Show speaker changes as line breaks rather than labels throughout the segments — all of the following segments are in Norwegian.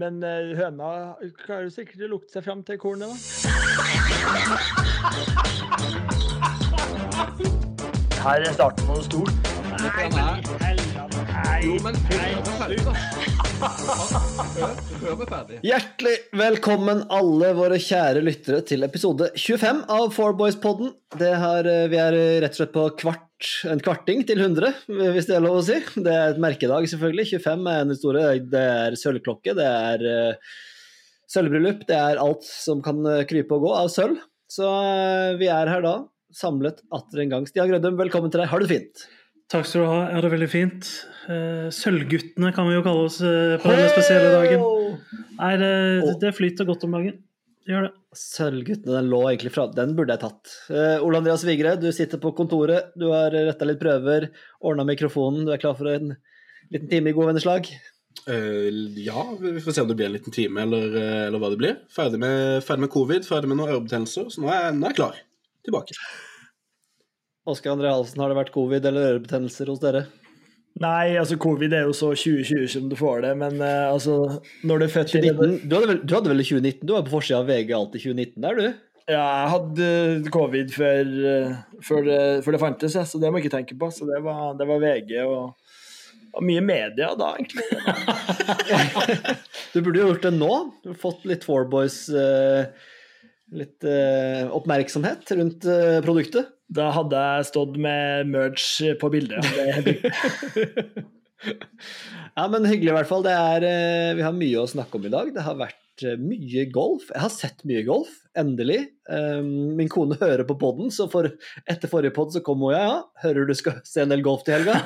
Men eh, høna klarer sikkert å lukte seg fram til kornet, da. Her er starten på noe stort. Nei,
Jo, men da. Hør, hør meg ferdig.
Hjertelig velkommen alle våre kjære lyttere til episode 25 av Four Boys-podden. Det har, eh, vi er rett og slett på kvart, en kvarting til 100, hvis det er lov å si. Det er et merkedag, selvfølgelig. 25 er en historie. Det er sølvklokke, det er uh, sølvbryllup, det er alt som kan eh, krype og gå av sølv. Så eh, vi er her da, samlet atter en gang. Stian Grødum, velkommen til deg. Har du det fint?
Takk skal du ha. Jeg har det veldig fint. Eh, Sølvguttene kan vi jo kalle oss eh, på denne spesielle dagen. Nei, det, det flyter godt om dagen. Det gjør det.
Sølvguttene, den lå egentlig fra Den burde jeg tatt. Uh, Ole Andreas Vigre, du sitter på kontoret. Du har retta litt prøver, ordna mikrofonen. Du er klar for en liten time i gode vennerslag?
Uh, ja, vi får se om det blir en liten time, eller, eller hva det blir. Ferdig med, ferdig med covid, ferdig med noen ørebetennelser, så nå er, nå er jeg klar. Tilbake.
Oskar André Halsen, har det vært covid eller ørebetennelser hos dere?
Nei, altså covid er jo så 2020 som du får det, men uh, altså Når du er født i
du, hadde vel, du hadde vel i 2019? Du var på forsida av VG alltid 2019 der, du?
Ja, jeg hadde covid før, eh, før, det, før det fantes, ja, så det må jeg ikke tenke på. Så det var, det var VG og, og mye media da, egentlig.
Du burde jo gjort det nå. Du har fått litt Four Boys eh, Litt uh, oppmerksomhet rundt eh, produktet.
Da hadde jeg stått med merge på bildet.
Ja, men hyggelig i hvert fall. Det er, eh, vi har mye å snakke om i dag. Det har vært eh, mye golf. Jeg har sett mye golf, endelig. Eh, min kone hører på poden, så for, etter forrige pod så kom hun ja, ja, hører du skal se en del golf til helga.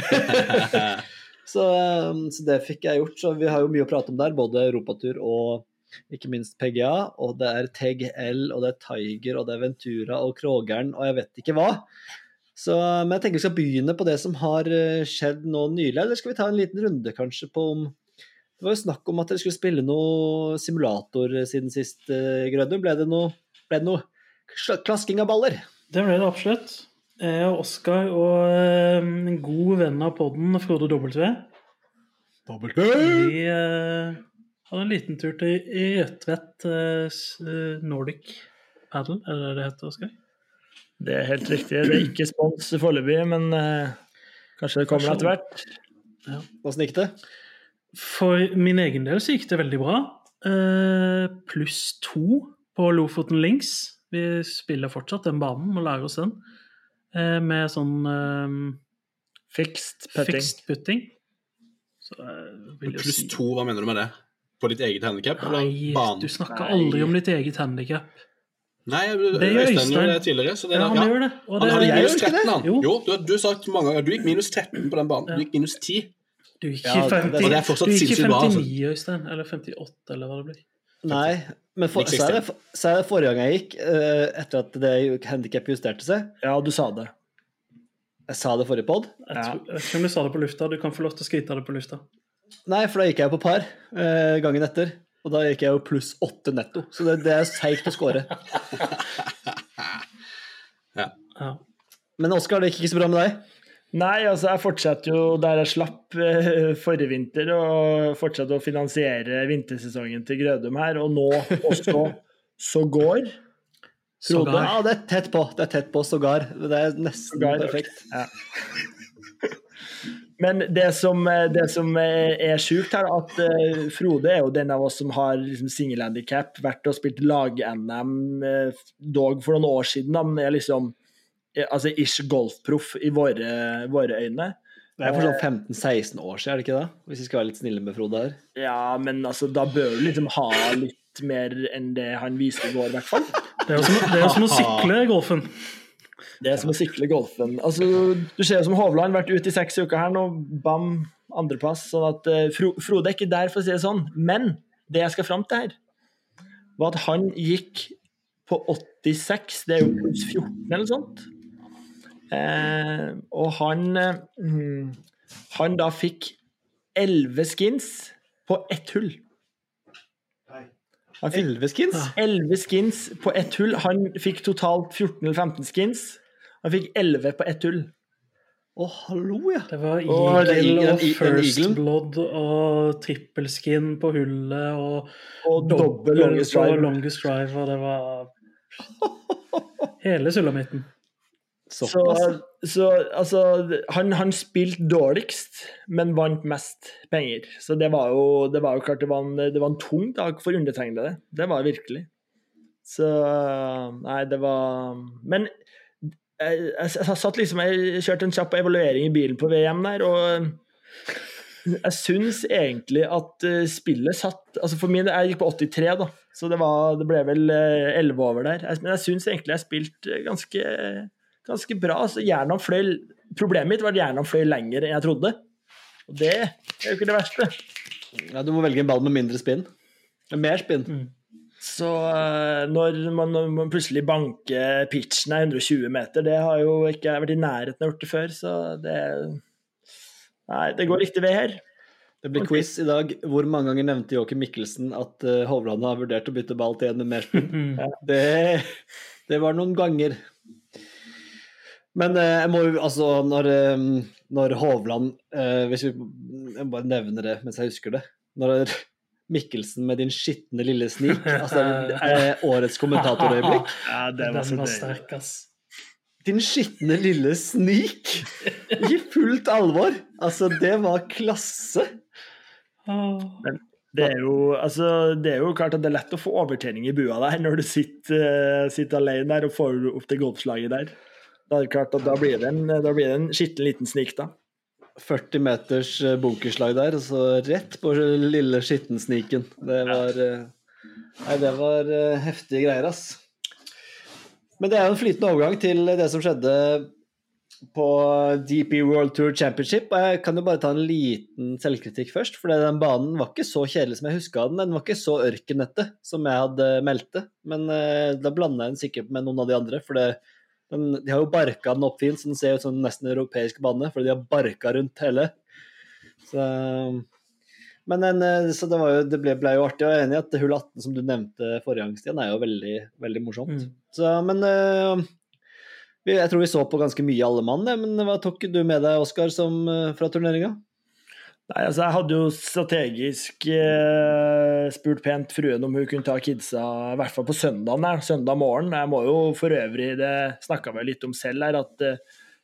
så, eh, så det fikk jeg gjort. Så vi har jo mye å prate om der, både europatur og ikke minst PGA. Og det er Teg L, og det er Tiger, og det er Ventura og Krogeren og jeg vet ikke hva. Så, men jeg tenker vi skal begynne på det som har eh, skjedd nå nylig. Eller skal vi ta en liten runde kanskje på om Det var jo snakk om at dere skulle spille noe simulator siden sist, eh, Grødum. Ble det noe, ble det noe klasking av baller?
Det ble det absolutt. Jeg og Oskar og eh, en god venn av podden, Frode W, vi eh, hadde en liten tur til Rødtvet eh, eh, Nordic Paddle, er det det det heter, Oskar?
Det er helt riktig. Det er ikke spons foreløpig, men eh, kanskje det kommer etter hvert.
Åssen gikk det?
For min egen del så gikk det veldig bra. Eh, pluss to på Lofoten Links. Vi spiller fortsatt den banen og lærer oss den. Eh, med sånn eh,
Fixed putting.
fixed putting. Så eh,
Pluss
si
to, hva mener du med det? På ditt eget handikap?
Nei, du snakker
Nei.
aldri om ditt eget handikap.
Nei,
Det gjør
Øystein gjorde det tidligere. Så det
Ja, han gjør det. Og
Han hadde minus 13, han.
Jo.
Jo, du, har- du sagt mange ganger du gikk minus 13 på den banen. Du gikk minus 10.
du gikk
ikke
50,
ja,
det er fortsatt
du gikk i
sinnssykt bra, altså.
59, Øystein. Eller 58, eller hva det blir.
Nei, men for, så, er det, så er det forrige gang jeg gikk, eh, etter at det handikap justerte seg.
Ja, du sa det.
Jeg sa det forrige pod.
Jeg, tror, jeg vet ikke om du sa det på lufta. Du kan få lov til å skryte av det på lufta.
Nei, for da gikk jeg på par eh, gangen etter. Og da gikk jeg jo pluss åtte netto. Så det, det er seigt å score.
Ja.
Men Oskar, det gikk ikke så bra med deg?
Nei, altså jeg fortsetter jo der jeg slapp eh, forrige vinter, og fortsetter å finansiere vintersesongen til Grødum her, og nå også sågår. Frode.
Sågar.
Ja, det er tett på. Det er tett på sågar. Det er nesten
Sågar.
perfekt.
Men det som, eh, det som er er sjukt her, at eh, Frode er jo den av oss som har liksom singelhandikap, vært og spilt lag-NM eh, dog for noen år siden, da, men er liksom eh, altså ish golfproff i våre, våre øyne.
Det er for sånn 15-16 år siden, er det ikke det? Hvis vi skal være litt snille med Frode her.
Ja, men altså, da bør du liksom ha litt mer enn det han viste i går, i hvert fall.
Det er jo som, det er jo som å sykle golfen.
Det er som å sykle golfen. Altså, du ser jo som Hovland, vært ute i seks uker her nå, bam, andreplass. Sånn at uh, Fro Frode er ikke der, for å si det sånn. Men det jeg skal fram til her, var at han gikk på 86, det er jo pluss 14 eller sånt. Eh, og han mm, Han da fikk 11 skins på ett hull. Fikk
11 skins?
11 skins på ett hull. Han fikk totalt 14 eller 15 skins. Han fikk 11 på ett hull.
Å, hallo, ja.
Det var Eagle
den-
og First. Blood og trippelskin på hullet og
Og dobbel longest
drive.
drive.
longest drive, og det var hele sulamitten.
Så,
Såpass.
så altså han, han spilte dårligst, men vant mest penger. Så det var jo, det var jo klart det var, en, det var en tung dag for undertegnede. Det var virkelig. Så Nei, det var Men jeg, jeg, jeg satt liksom Jeg kjørte en kjapp evaluering i bilen på VM der, og jeg syns egentlig at eh, spillet satt altså For min jeg gikk på 83, da, så det, var, det ble vel eh, 11 over der. Men jeg syns egentlig jeg spilte ganske, ganske bra. så fløy Problemet mitt var at hjernen fløy lenger enn jeg trodde. Og det er jo ikke det verste.
Ja, du må velge en ball med mindre spinn. Med mer spinn.
Så eh, når man, når man plutselig banker pitchen er 120 meter, det har jo ikke jeg vært i nærheten av gjort det før, så det Nei, det går riktig vei her.
Det blir quiz i dag. Hvor mange ganger nevnte Joakim Mikkelsen at uh, Hovland har vurdert å bytte ball til en med mer spinn? Det, det var noen ganger. Men eh, jeg må jo altså Når, eh, når Hovland eh, Hvis vi jeg bare nevner det mens jeg husker det. Når Mikkelsen med din skitne lille snik altså, det er årets kommentatorøyeblikk.
Ja, det var så
Den var sterk, ass.
Din skitne lille snik! I fullt alvor! Altså, det var klasse.
Men
Det er, jo, altså, det er jo klart at det er lett å få overtenning i bua der når du sitter, eh, sitter alene der og får opp det golfslaget der. Da er det klart at da blir det en, da blir det en skitten liten snik, da.
40 meters eh, bunkerslag der, og så rett på lille skittensniken. Det var eh, Nei, det var eh, heftige greier, ass. Men det er jo en flytende overgang til det som skjedde på DP World Tour Championship. Og jeg kan jo bare ta en liten selvkritikk først, for den banen var ikke så kjedelig som jeg huska den. Den var ikke så ørkenete som jeg hadde meldt det. Men da blanda jeg den sikkert med noen av de andre, for det, den, de har jo barka den opp fint, så den ser ut som en nesten europeisk bane, fordi de har barka rundt hele. Så, men den, eh, så det, var jo, det ble, ble jo artig, og jeg er enig i at hull 18 som du nevnte forrige gang, Stian, er jo veldig, veldig morsomt.
Mm.
Så, men eh, vi, jeg tror vi så på ganske mye alle mann, men hva tok du med deg, Oskar, fra turneringa?
Nei, altså Jeg hadde jo strategisk eh, spurt pent fruen om hun kunne ta kidsa, i hvert fall på søndagen. der, søndag morgen. Jeg må jo for øvrig, det snakka vi litt om selv her, at eh,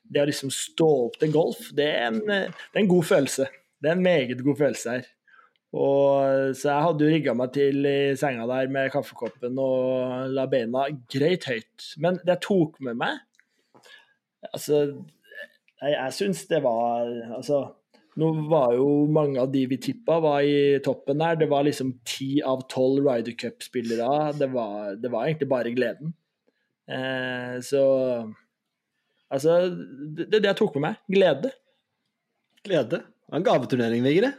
det å liksom stå opp til golf, det er, en, det er en god følelse. Det er en meget god følelse her. Og, så jeg hadde jo rigga meg til i senga der med kaffekoppen og la beina greit høyt. Men det tok med meg Altså, jeg, jeg syns det var Altså nå var jo mange av de vi tippa, var i toppen der. Det var liksom ti av tolv Ryder Cup-spillere. Det, var- det var egentlig bare gleden. Eh, så Altså, det det er det jeg tok med meg. Glede.
Glede. Det var en gaveturnering, Vigre.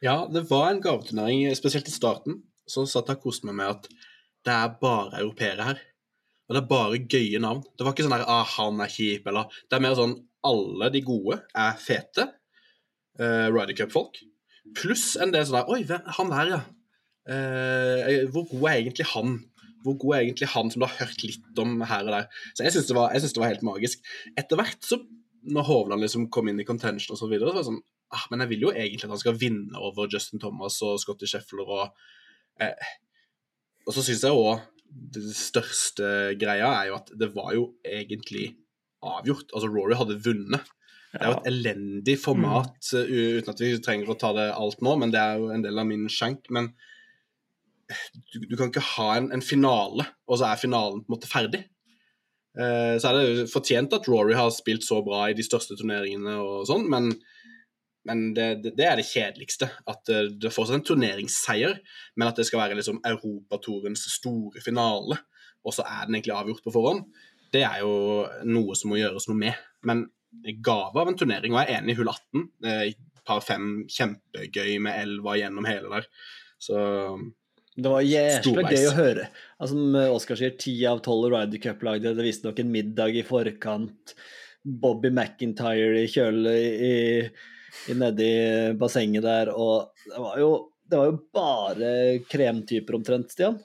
Ja, det var en gaveturnering, spesielt i starten. Så satt jeg og koste meg med at det er bare europeere her. Og det er bare gøye navn. Det var ikke sånn der ah, 'han er kjip', eller Det er mer sånn alle de gode er fete uh, Ryder Cup-folk. Pluss en del sånn der 'Oi, han der, ja'. Uh, hvor god er egentlig han? Hvor god er egentlig han som du har hørt litt om her og der? Så jeg syns det, det var helt magisk. Etter hvert, så når Hovland liksom kom inn i contention og så videre, så var det sånn ah, Men jeg vil jo egentlig at han skal vinne over Justin Thomas og Scotty Scheffler og eh, Og så syns jeg òg det største greia er jo at det var jo egentlig avgjort. Altså, Rory hadde vunnet. Det er jo et elendig format, uh, uten at vi trenger å ta det alt nå, men det er jo en del av min skjenk. Men du, du kan ikke ha en, en finale, og så er finalen på en måte ferdig. Eh, så er det fortjent at Rory har spilt så bra i de største turneringene og sånn, men, men det, det, det er det kjedeligste. At det, det er fortsatt en turneringsseier, men at det skal være liksom Europatorens store finale, og så er den egentlig avgjort på forhånd, det er jo noe som må gjøres noe med. Men gave av en turnering, og jeg er enig i hull 18. eh, Par fem, kjempegøy med elva gjennom hele der. Så
Det var jævla gøy å høre. Altså, som Oskar sier, ti av tolv Ryder Cup-lag. Det visstnok en middag i forkant. Bobby McIntyre i kjølet i, i, nedi bassenget der. Og det var jo, det var jo bare kremtyper omtrent, Stian.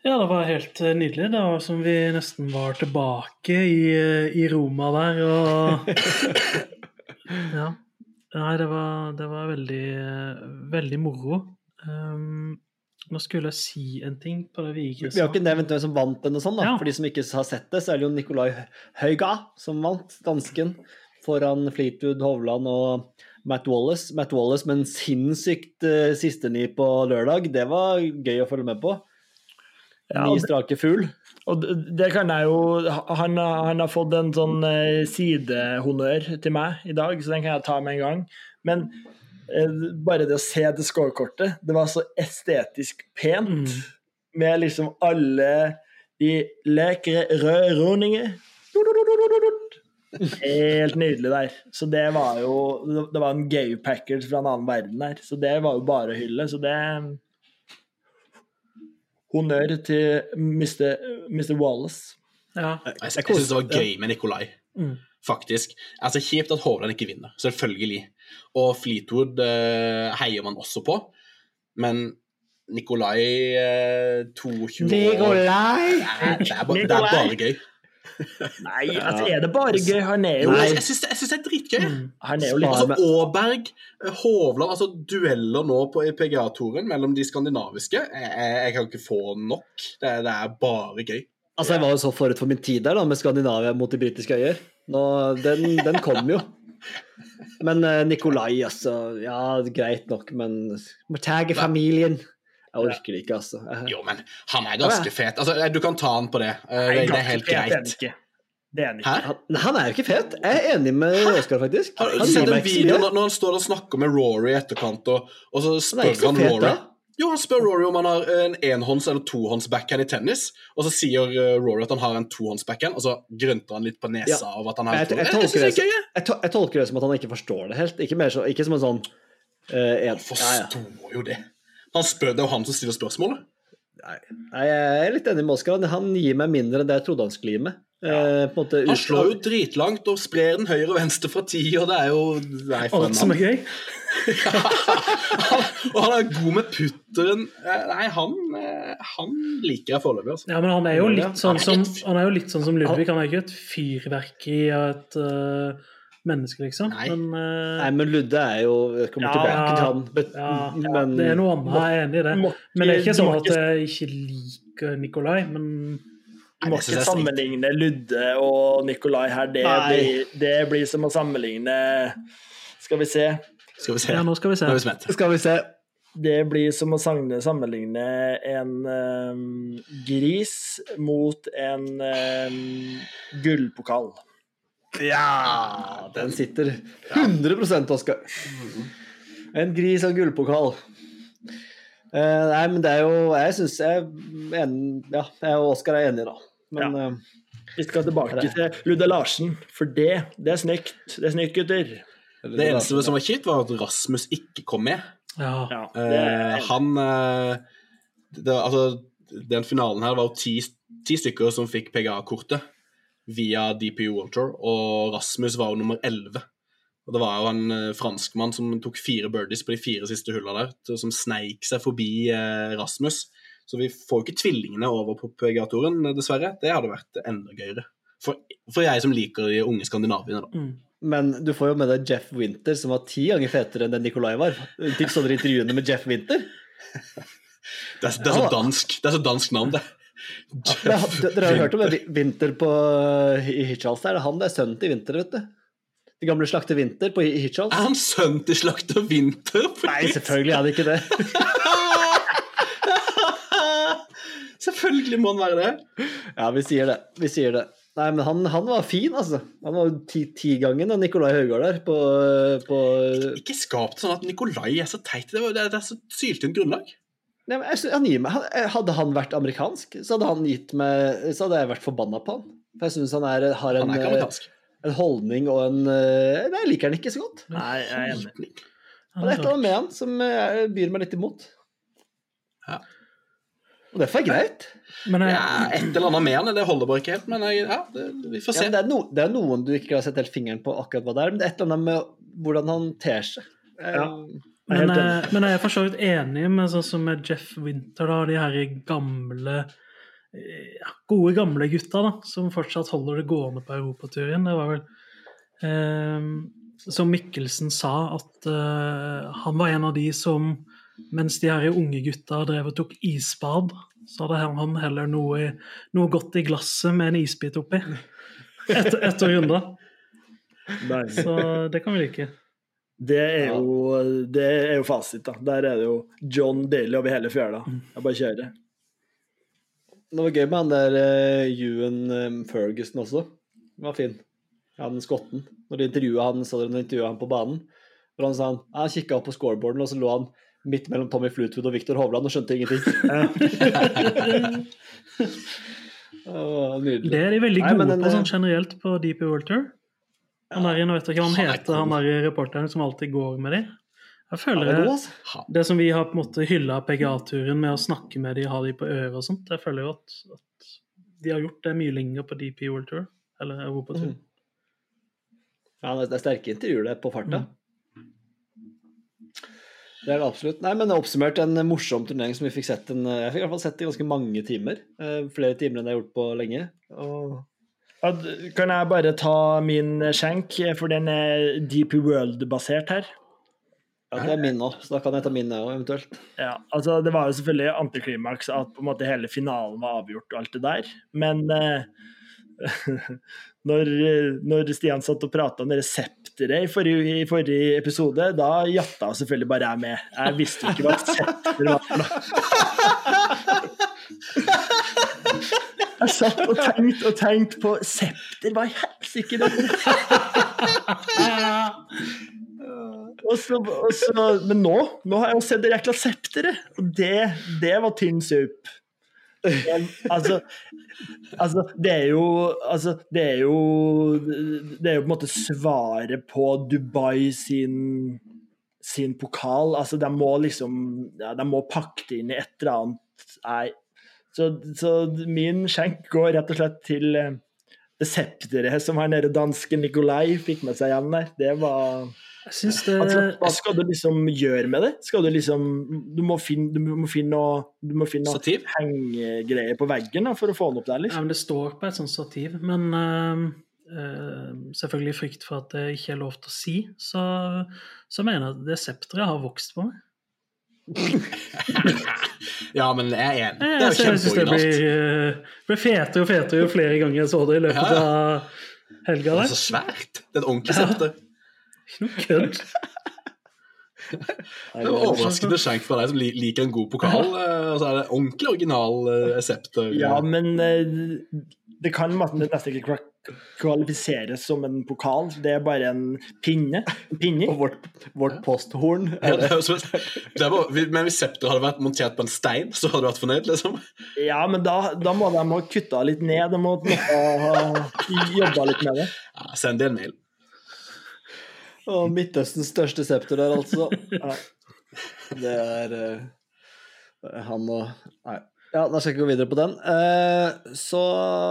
Ja, det var helt eh, nydelig. Det var som vi nesten var tilbake i, eh, i Roma der, og Ja. Nei, det var, det var veldig, eh, veldig moro. Um, nå skulle jeg si en ting på det vi ikke sa.
Vi har ikke nevnt hvem som vant den og sånn, da.
Ja.
For de som ikke har sett det, så er det jo Nicolai Høiga som vant, dansken. Foran Fleetwood, Hovland og Matt Wallace. Matt Wallace med en sinnssykt uh, sisteni på lørdag. Det var gøy å følge med på.
Ja,
Ni
og
strake fugl.
Og det- kan jeg jo Han, han har fått en sånn eh, sidehonnør til meg i dag, så den kan jeg ta med en gang. Men eh, bare det å se det scorekortet, det var så estetisk pent.
Mm.
Med liksom alle de lekre rødroninger. Helt nydelig der. Så det var jo Det var en gay package fra en annen verden der. Så det var jo bare å hylle. Så det Honnør til Mr. Mr. Wallace.
Ja.
Jeg, jeg, jeg syns det var gøy med Nikolai,
Mm.
faktisk. Altså, Kjipt at Hovland ikke vinner, selvfølgelig. Og Fleetwood eh, heier man også på, men Nikolai eh, 22 år
Nikolai!
det er, det, er, det er bare gøy.
Nei, altså, er det bare gøy? Han er jo,
Nei, jeg syns det, synes det er dritgøy.
Mm.
han er jo litt
Altså, Aaberg, eh, Hovland altså Dueller nå på PGA-toren mellom de skandinaviske. Jeg, jeg, kan ikke få nok. Det, det er bare gøy.
Altså, jeg var jo så forut for min tid der, da, med Skandinavia mot de britiske øyer. Nå, den, den kom jo. Men eh, Nikolai, altså. Ja, greit nok, men må tagge familien. Jeg orker det ikke, altså.
Jo, men han er ganske fet. Altså, Du kan ta han på det. Eh, Det, det er helt greit.
Det er han ikke.
Han, han er jo ikke fet. Jeg er enig med Oskar, faktisk.
Han,
Han
sett en video når, når han står og snakker med Rory i etterkant, og, og så spør
så
han
fet,
Rory
da.
Jo, han spør Rory om han har en enhånds- eller tohånds backhand i tennis, og så sier eh, Rory at han har en tohånds backhand, og så grønter han litt på nesa
Ja.
av at han har
Jeg,
en
jeg, tolker
Jeg,
det,
jeg.
jeg, jeg tolker det som at han ikke forstår det helt. Ikke, mer så, ikke som en sånn uh, en,
Han
ja, ja.
forstår jo det. Han spør, det er jo han som stiller spørsmålet.
Nei, jeg er litt enig med Oskar. Han gir meg mindre enn det jeg trodde han skulle gi meg. Eh, på en måte
Han slår jo dritlangt og sprer den høyre og venstre fra ti, og det er jo Nei, for
Alt som er gøy.
og han er god med putteren. Eh, Nei, han, eh, han liker jeg foreløpig, altså.
Ja, men han er jo litt sånn som, han er jo litt sånn som Ludvig. Han er ikke et fyrverkeri av et øh, menneske, liksom.
Nei.
Men, uh,
Nei, men Ludde er jo kommer
Ja,
tilbake til han. But,
ja,
men
det er noe annet. Jeg er enig i det.
Måtte,
Men det er ikke sånn at jeg ikke liker Nikolai, men
Du må ikke sammenligne Ludde og Nikolai her. Det blir, det blir som å sammenligne Skal vi se.
Skal vi se.
ja, nå skal vi se.
Nå er vi spent.
Skal vi se.
Det blir som å sammenligne en um, gris mot en um, gullpokal.
Ja, den sitter 100% Oskar. En gris og en gullpokal. Eh, nei, men det er jo Jeg syns jeg en, Ja, jeg og Oskar er enige, da. Men eh,
Vi skal tilbake til Ludde Larsen, for det, det er snykt. Det er snykt, gutter.
Det eneste som var kjipt, var at Rasmus ikke kom med.
Ja.
Ja, det er,
Eh, han eh, det, Altså, den finalen her var jo ti, ti stykker som fikk PGA-kortet via DPU World Tour, og Rasmus var jo nummer elleve. Og det var jo en eh, franskmann som tok fire birdies på de fire siste hullene der, som sneik seg forbi eh, Rasmus. Så vi får jo ikke tvillingene over på PGA-toren, dessverre. Det hadde vært enda gøyere. For, for jeg som liker de unge skandinaviene, da.
Mm.
Men du får jo med deg Jeff Winter, som var ti ganger fetere enn den Nikolai var. Til sånne intervjuene med Jeff Winter.
Det er, det er så dansk Det er så dansk navn, det.
Dere har, hørt om det, Winter på, i Hitchhals der. Er han er sønnen til Winter, vet du. De gamle slakter Winter på Hitchhals.
Er han sønn til slakter Vinter?
Nei, selvfølgelig er det ikke det.
Selvfølgelig må han være det.
Ja, vi sier det. Vi sier det. Nei, men han, han var fin, altså. Han var jo ti- tigangen av Nikolai Høgård der på, på
Ikke skap det sånn at Nikolai er så teit. Det, var, det, er- det er så syltynt grunnlag.
Nei, men jeg, han gir meg, eh, Hadde han vært amerikansk, så hadde han gitt meg Så hadde jeg vært forbanna på han. For jeg syns han er, har en,
Han er
eh,
amerikansk.
en holdning og en eh, Nei, jeg liker han ikke så godt.
nei, jeg er enig.
Det er et eller annet med han som byr meg litt imot.
Ja.
Og det er greit.
Men jeg,
Ja, et eller annet med han, det holder bare ikke helt. Men jeg, ja, det, vi får se.
Ja, det, er no, det er noen du ikke har sett helt fingeren på akkurat hva det er, men det er et eller annet med hvordan han ter seg.
Ja. Jeg
men, jeg, men jeg er for så vidt enig med sånn som med Jeff Winter, da, de her gamle eh, ja, gode, gamle gutta da, som fortsatt holder det gående på europaturen. Det var vel eh, Som Mikkelsen sa, at eh, han var en av de som mens de her unge gutta drev og tok isbad, så hadde han heller noe, noe godt i glasset med en isbit oppi. Etter, runda.
Deilig.
Så det kan vi like.
Det er, jo, det er jo fasit, da. Der er det jo John Daly over hele fjøla. Jeg bare kjører.
Det var gøy med han der uh, Ewan eh, Ferguson også. Den var fin. Han skotten. Når de intervjua han, så de intervjuet han på banen. For han sa han, han kikka opp på scoreboarden, og så lå han midt mellom Tommy Flutwood og Viktor Hovland og skjønte ingenting. Det var nydelig.
Det er de veldig gode
Nei, den,
på
eh,
sånn generelt på DP World Tour. Han der, nå vet jeg ikke hva han
er
heter, han der reporteren som alltid går med de. Jeg føler
det
det, som vi har på en måte hylla PGA-turen med å snakke med de, ha de på øret og sånt, jeg føler jo at, at de har gjort det mye lenger på DP World Tour, eller Europatur.
Mm. Ja, det er sterke intervjuer der på farta. Det er det absolutt. Nei, men Oppsummert en morsom turnering som vi fikk sett en, Jeg fikk i hvert fall sett i ganske mange timer. Eh, flere timer enn jeg har gjort på lenge. Og
Kan jeg bare ta min skjenk, for den er DP World-basert her?
ja, det er min òg, så da kan jeg ta min òg, eventuelt.
Ja, altså Det var jo selvfølgelig antiklimaks at på en måte hele finalen var avgjort og alt det der, men eh, når, når Stian satt og prata om det septeret i forrige, i forrige episode, da jatta selvfølgelig bare jeg med. Jeg visste jo ikke hva septer var. for noe. Jeg satt og tenkte og tenkte på septer, hva i helsike er det? Men nå, nå har jeg jo sett det jækla septeret, og det, det var tynn sup. Altså, altså, det er jo Altså, det er jo Det er jo på en måte svaret på Dubai sin sin pokal. Altså, de må liksom ja, De må pakke det inn i et eller annet Nei. Så, så min skjenk går rett og slett til eh, det septeret som han nede danske Nikolai fikk med seg hjem der. Det var
Jeg synes det
Altså, hva skal du liksom gjøre med det? Skal du liksom Du må finne, du må finne noe, du må finne noe
Stativ?
hengegreier på veggen da, for å få den opp der,
Ja,
liksom.
men Det står på et sånt stativ, men uh, uh, selvfølgelig i frykt for at det ikke er lov til å si, så, så mener jeg at det septeret har vokst på meg.
Ja, men jeg er enig. Det er jo
jeg synes det
kjempeoriginalt.
blir, ble fetere og fetere jo flere ganger jeg så det i løpet av helga.
Det er så svært. Det er et ordentlig septer.
Ikke noe kødd.
Det er en overraskende skjenk fra deg som liker en god pokal. eh, Og så er det ordentlig original resept. septer.
Ja, men eh, det kan nesten ikke kvalifiseres som en pokal. Det er bare en pinne. En pinne.
Og vårt, vårt posthorn.
Ja, det er det er bare, men hvis septeret hadde vært montert på en stein, så hadde du vært fornøyd, liksom?
Ja, men da, da må de ha kutta litt ned. De må på ha jobba litt med det.
Ja, send det en mail.
Og Midtøstens største septer der, altså. Ja. Det er uh, han og Nei. Ja, da skal jeg ikke gå videre på den. Uh, så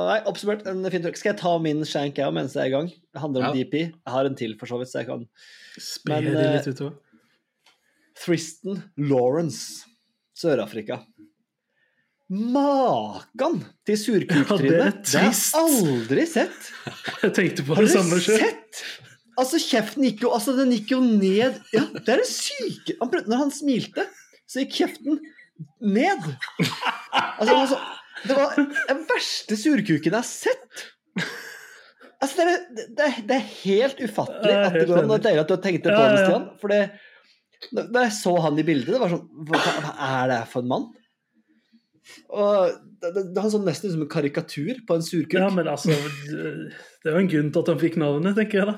Nei, oppsummert en fin tur. Skal jeg ta min shank jeg mens jeg er i gang? Det handler om
Ja.
DP. Jeg har en til, for så vidt, så jeg kan
Spre
det
de
eh,
litt utover.
Tristan Lawrence, Sør-Afrika. Makan til
Ja,
surkuktryne!
det er
det har jeg aldri sett!
Jeg tenkte på
Har
det samme sjøl.
sett? Altså, kjeften gikk jo Altså, den gikk jo ned Ja, det er det syke han prøvde, Når han smilte, så gikk kjeften ned. Altså, altså Det var den verste surkuken jeg har sett. Altså, det er, det er, det er helt ufattelig at det går an. Det er at du har tenkt det på. Stian. For det da jeg så han i bildet, det var sånn Hva, hva er det for en mann? Og det, det, det Han så nesten ut som en karikatur på en surkuk.
Ja, men altså Det det er jo en grunn til at han fikk navnet, tenker jeg da.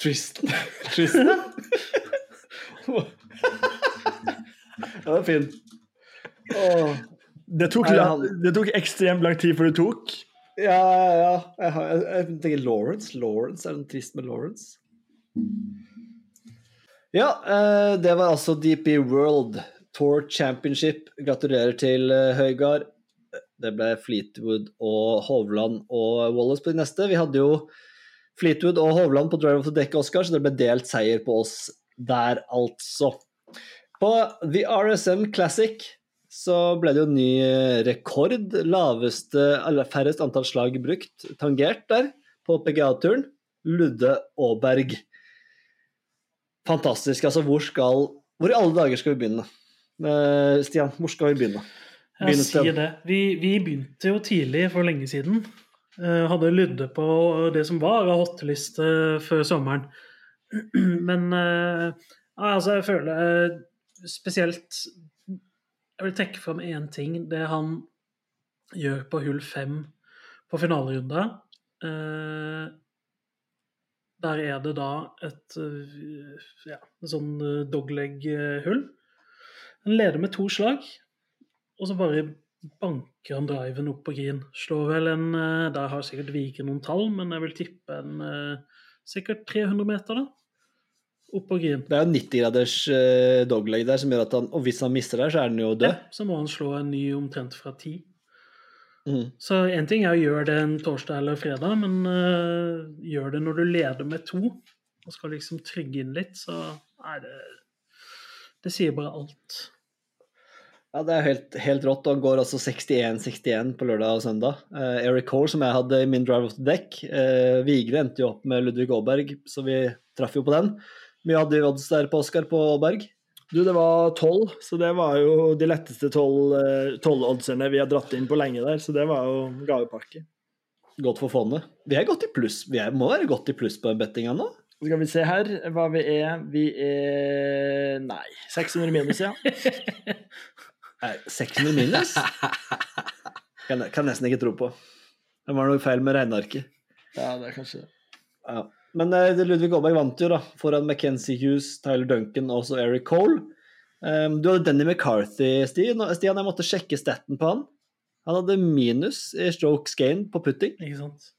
Tristan. Tristan. ja, det er fin. Åh.
Det tok, lang, det tok ekstremt lang tid før du tok.
Ja, ja. Jeg, har, jeg, jeg tenker Lawrence. Lawrence, Er det trist med Lawrence? Ja, eh, det var altså DP World Tour Championship. Gratulerer til eh, Høygard. Det ble Fleetwood og Hovland og Wallace på de neste. Vi hadde jo Fleetwood og Hovland på Drive of the Deck, Oscar, så det ble delt seier på oss der, altså. På The RSM Classic så ble det jo ny rekord. Laveste, eller færrest antall slag brukt, tangert der, på PGA-turen. Ludde Aaberg. Fantastisk. Altså, hvor skal Hvor i alle dager skal vi begynne? Eh, Stian, hvor skal vi begynne?
Jeg
Begynnelsen.
sier det. Vi, vi begynte jo tidlig for lenge siden. Eh, hadde lydde på det som var av hotteliste før sommeren. Men eh, altså, jeg føler eh, spesielt Jeg vil trekke fram én ting. Det han gjør på hull fem på finalerunda. Der er det da et ja, sånn dogleg-hull. Han leder med to slag, og så bare banker han driven opp på green. Slår vel en eh, Der har sikkert Viken noen tall, men jeg vil tippe en eh, sikkert 300 meter, da. Opp på green.
Det er jo 90 graders eh, dogleg der som gjør at han Og hvis han mister der, så er han jo død.
Ja, så må han slå en ny omtrent fra ti.
Mm.
Så én ting er å gjøre det en torsdag eller fredag, men uh, gjør det når du leder med to og skal liksom trygge inn litt, så er det Det sier bare alt.
Ja, det er helt, helt rått. og går altså 61-61 på lørdag og søndag. Uh, Eric Cole, som jeg hadde i min drive of the deck. uh, Vigre endte jo opp med Ludvig Aaberg, så vi traff jo på den. Mye hadde vi odds der på Oskar på Aaberg.
Du, det var tolv, så det var jo de letteste tolv eh, vi har dratt inn på lenge der, så det var jo gavepakke.
Godt for fondet. Vi er godt i pluss. Vi er, må være godt i pluss på bettinga nå.
Skal vi se her hva vi er. Vi er Nei, 600 minus, ja.
Nei, 600 minus? Kan, kan nesten ikke tro på. Det var noe feil med regnearket.
Ja, det er kanskje det.
Ja. Men eh, Ludvig Aaberg vant jo, da, foran Mackenzie Hughes, Tyler Duncan og også Eric Cole. Um, du hadde Denny McCarthy, Stian. Stian, jeg måtte sjekke staten på han. Han hadde minus i strokes gain på putting,
Ikke sant?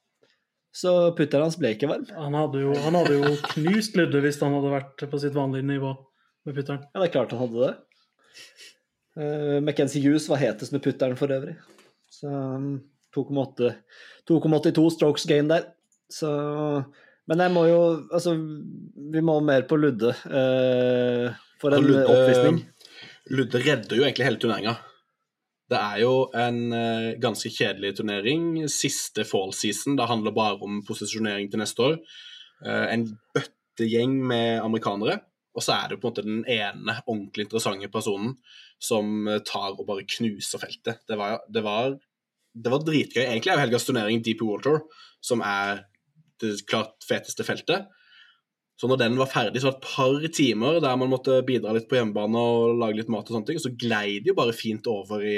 så putteren hans ble ikke varm.
Han hadde jo, han hadde jo knust Ludde hvis han hadde vært på sitt vanlige nivå med putteren.
Ja, det er klart han hadde det. Uh, McKenzie Hughes var hetest med putteren for øvrig. Så um, 2,8 2,82 strokes gain der. Så Men jeg må jo Altså, vi må mer på Ludde uh, for en
Ludde-
oppvisning.
Ludde redder jo egentlig hele turneringa. Det er jo en uh, ganske kjedelig turnering. Siste fall season. Det handler bare om posisjonering til neste år. Uh, en bøttegjeng med amerikanere. Og så er det på en måte den ene ordentlig interessante personen som eh, tar og bare knuser feltet. Det var, det var, det var dritgøy. Egentlig er jo helgas turnering DP World Tour, som er det klart feteste feltet. Så når den var ferdig, så var det et par timer der man måtte bidra litt på hjemmebane og lage litt mat og sånne ting, og så glei det jo bare fint over i,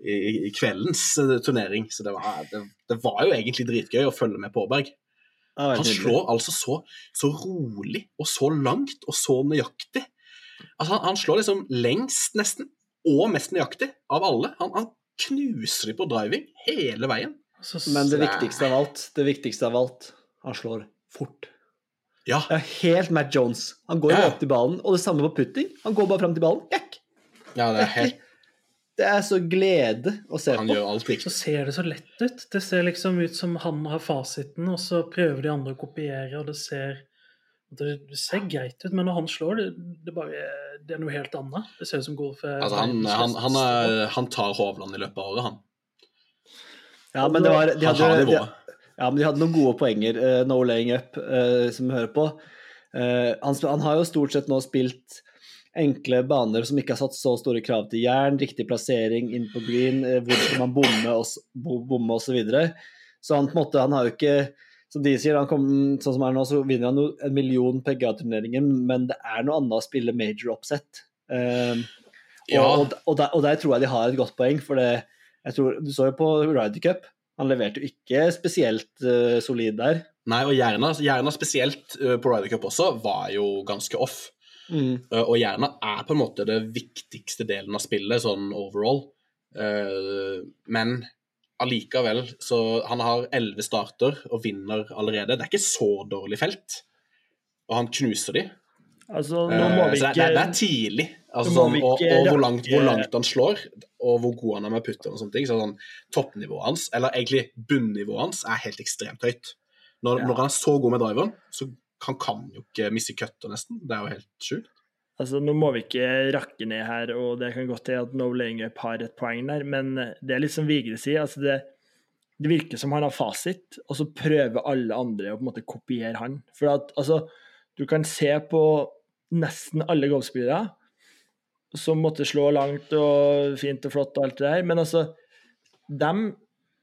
i, i kveldens eh, turnering. Så det var, det, det var jo egentlig dritgøy å følge med på Aaberg. Han slår altså så, så rolig og så langt og så nøyaktig. Altså, han, han slår liksom lengst, nesten, og mest nøyaktig av alle. Han, han knuser de på driving hele veien.
Men det
er-
viktigste av alt, det viktigste av alt, han slår fort.
Ja,
Det er helt Matt Jones. Han går jo
Ja.
opp til ballen, og det samme på putting. Han går bare fram til ballen. Jekk.
ja det er helt,
Det er så glede å se
han
på.
gjør alt
så ser det så lett ut. Det ser liksom ut som han har fasiten, og så prøver de andre å kopiere, og det ser det ser greit ut, men når han slår, det, det, bare, det er noe helt annet. Det ser ut som golf er
Altså, han, han, han, er, han tar Hovland i løpet av året, han.
Ja, men det var, de
Han har
hadde,
nivået.
ja, men de hadde noen gode poenger, uh, no laying up, uh, som vi hører på. Uh, han, han har jo stort sett nå spilt enkle baner som ikke har satt så store krav til jern, riktig plassering inn på green, eh, hvor skal man bomme bomme og så videre. Så han på en måte, han har jo ikke som de sier, han kom, sånn som er nå, så vinner han jo en million PGA-turneringer, men det er noe annet å spille major oppsett. Um,
Ja.
og, og, og, der, og der tror jeg de har et godt poeng, for det, jeg tror, du så jo på Ryder Cup, han leverte jo ikke spesielt uh, solid der.
Nei, og Jerna spesielt uh, på Ryder Cup også, var jo ganske off.
Mm.
Eh, Og gjerne er på en måte det viktigste delen av spillet, sånn overall. Eh, Men allikevel, så han har elleve starter og vinner allerede. Det er ikke så dårlig felt, og han knuser de.
Altså, nå
Eh,
må vi
så det,
ikke
er- det er tidlig. Altså, sånn, og, og hvor, langt, hvor langt han slår, og hvor god han er med putter og sånne ting. Så sånn, toppnivået hans, eller egentlig bunnivået hans, er helt ekstremt høyt. Når,
Ja.
når han er så god med driveren, så han kan jo ikke misse cutta, nesten. Det er jo helt sjukt.
Altså, nå må vi ikke rakke ned her, og det kan godt til at No Laying Up har et poeng der, men det er litt som Vigre sier. altså det, det virker som han har fasit, og så prøver alle andre å på en måte kopiere han. For at, altså, du kan se på nesten alle golfspillere som måtte slå langt og fint og flott og alt det der, men altså De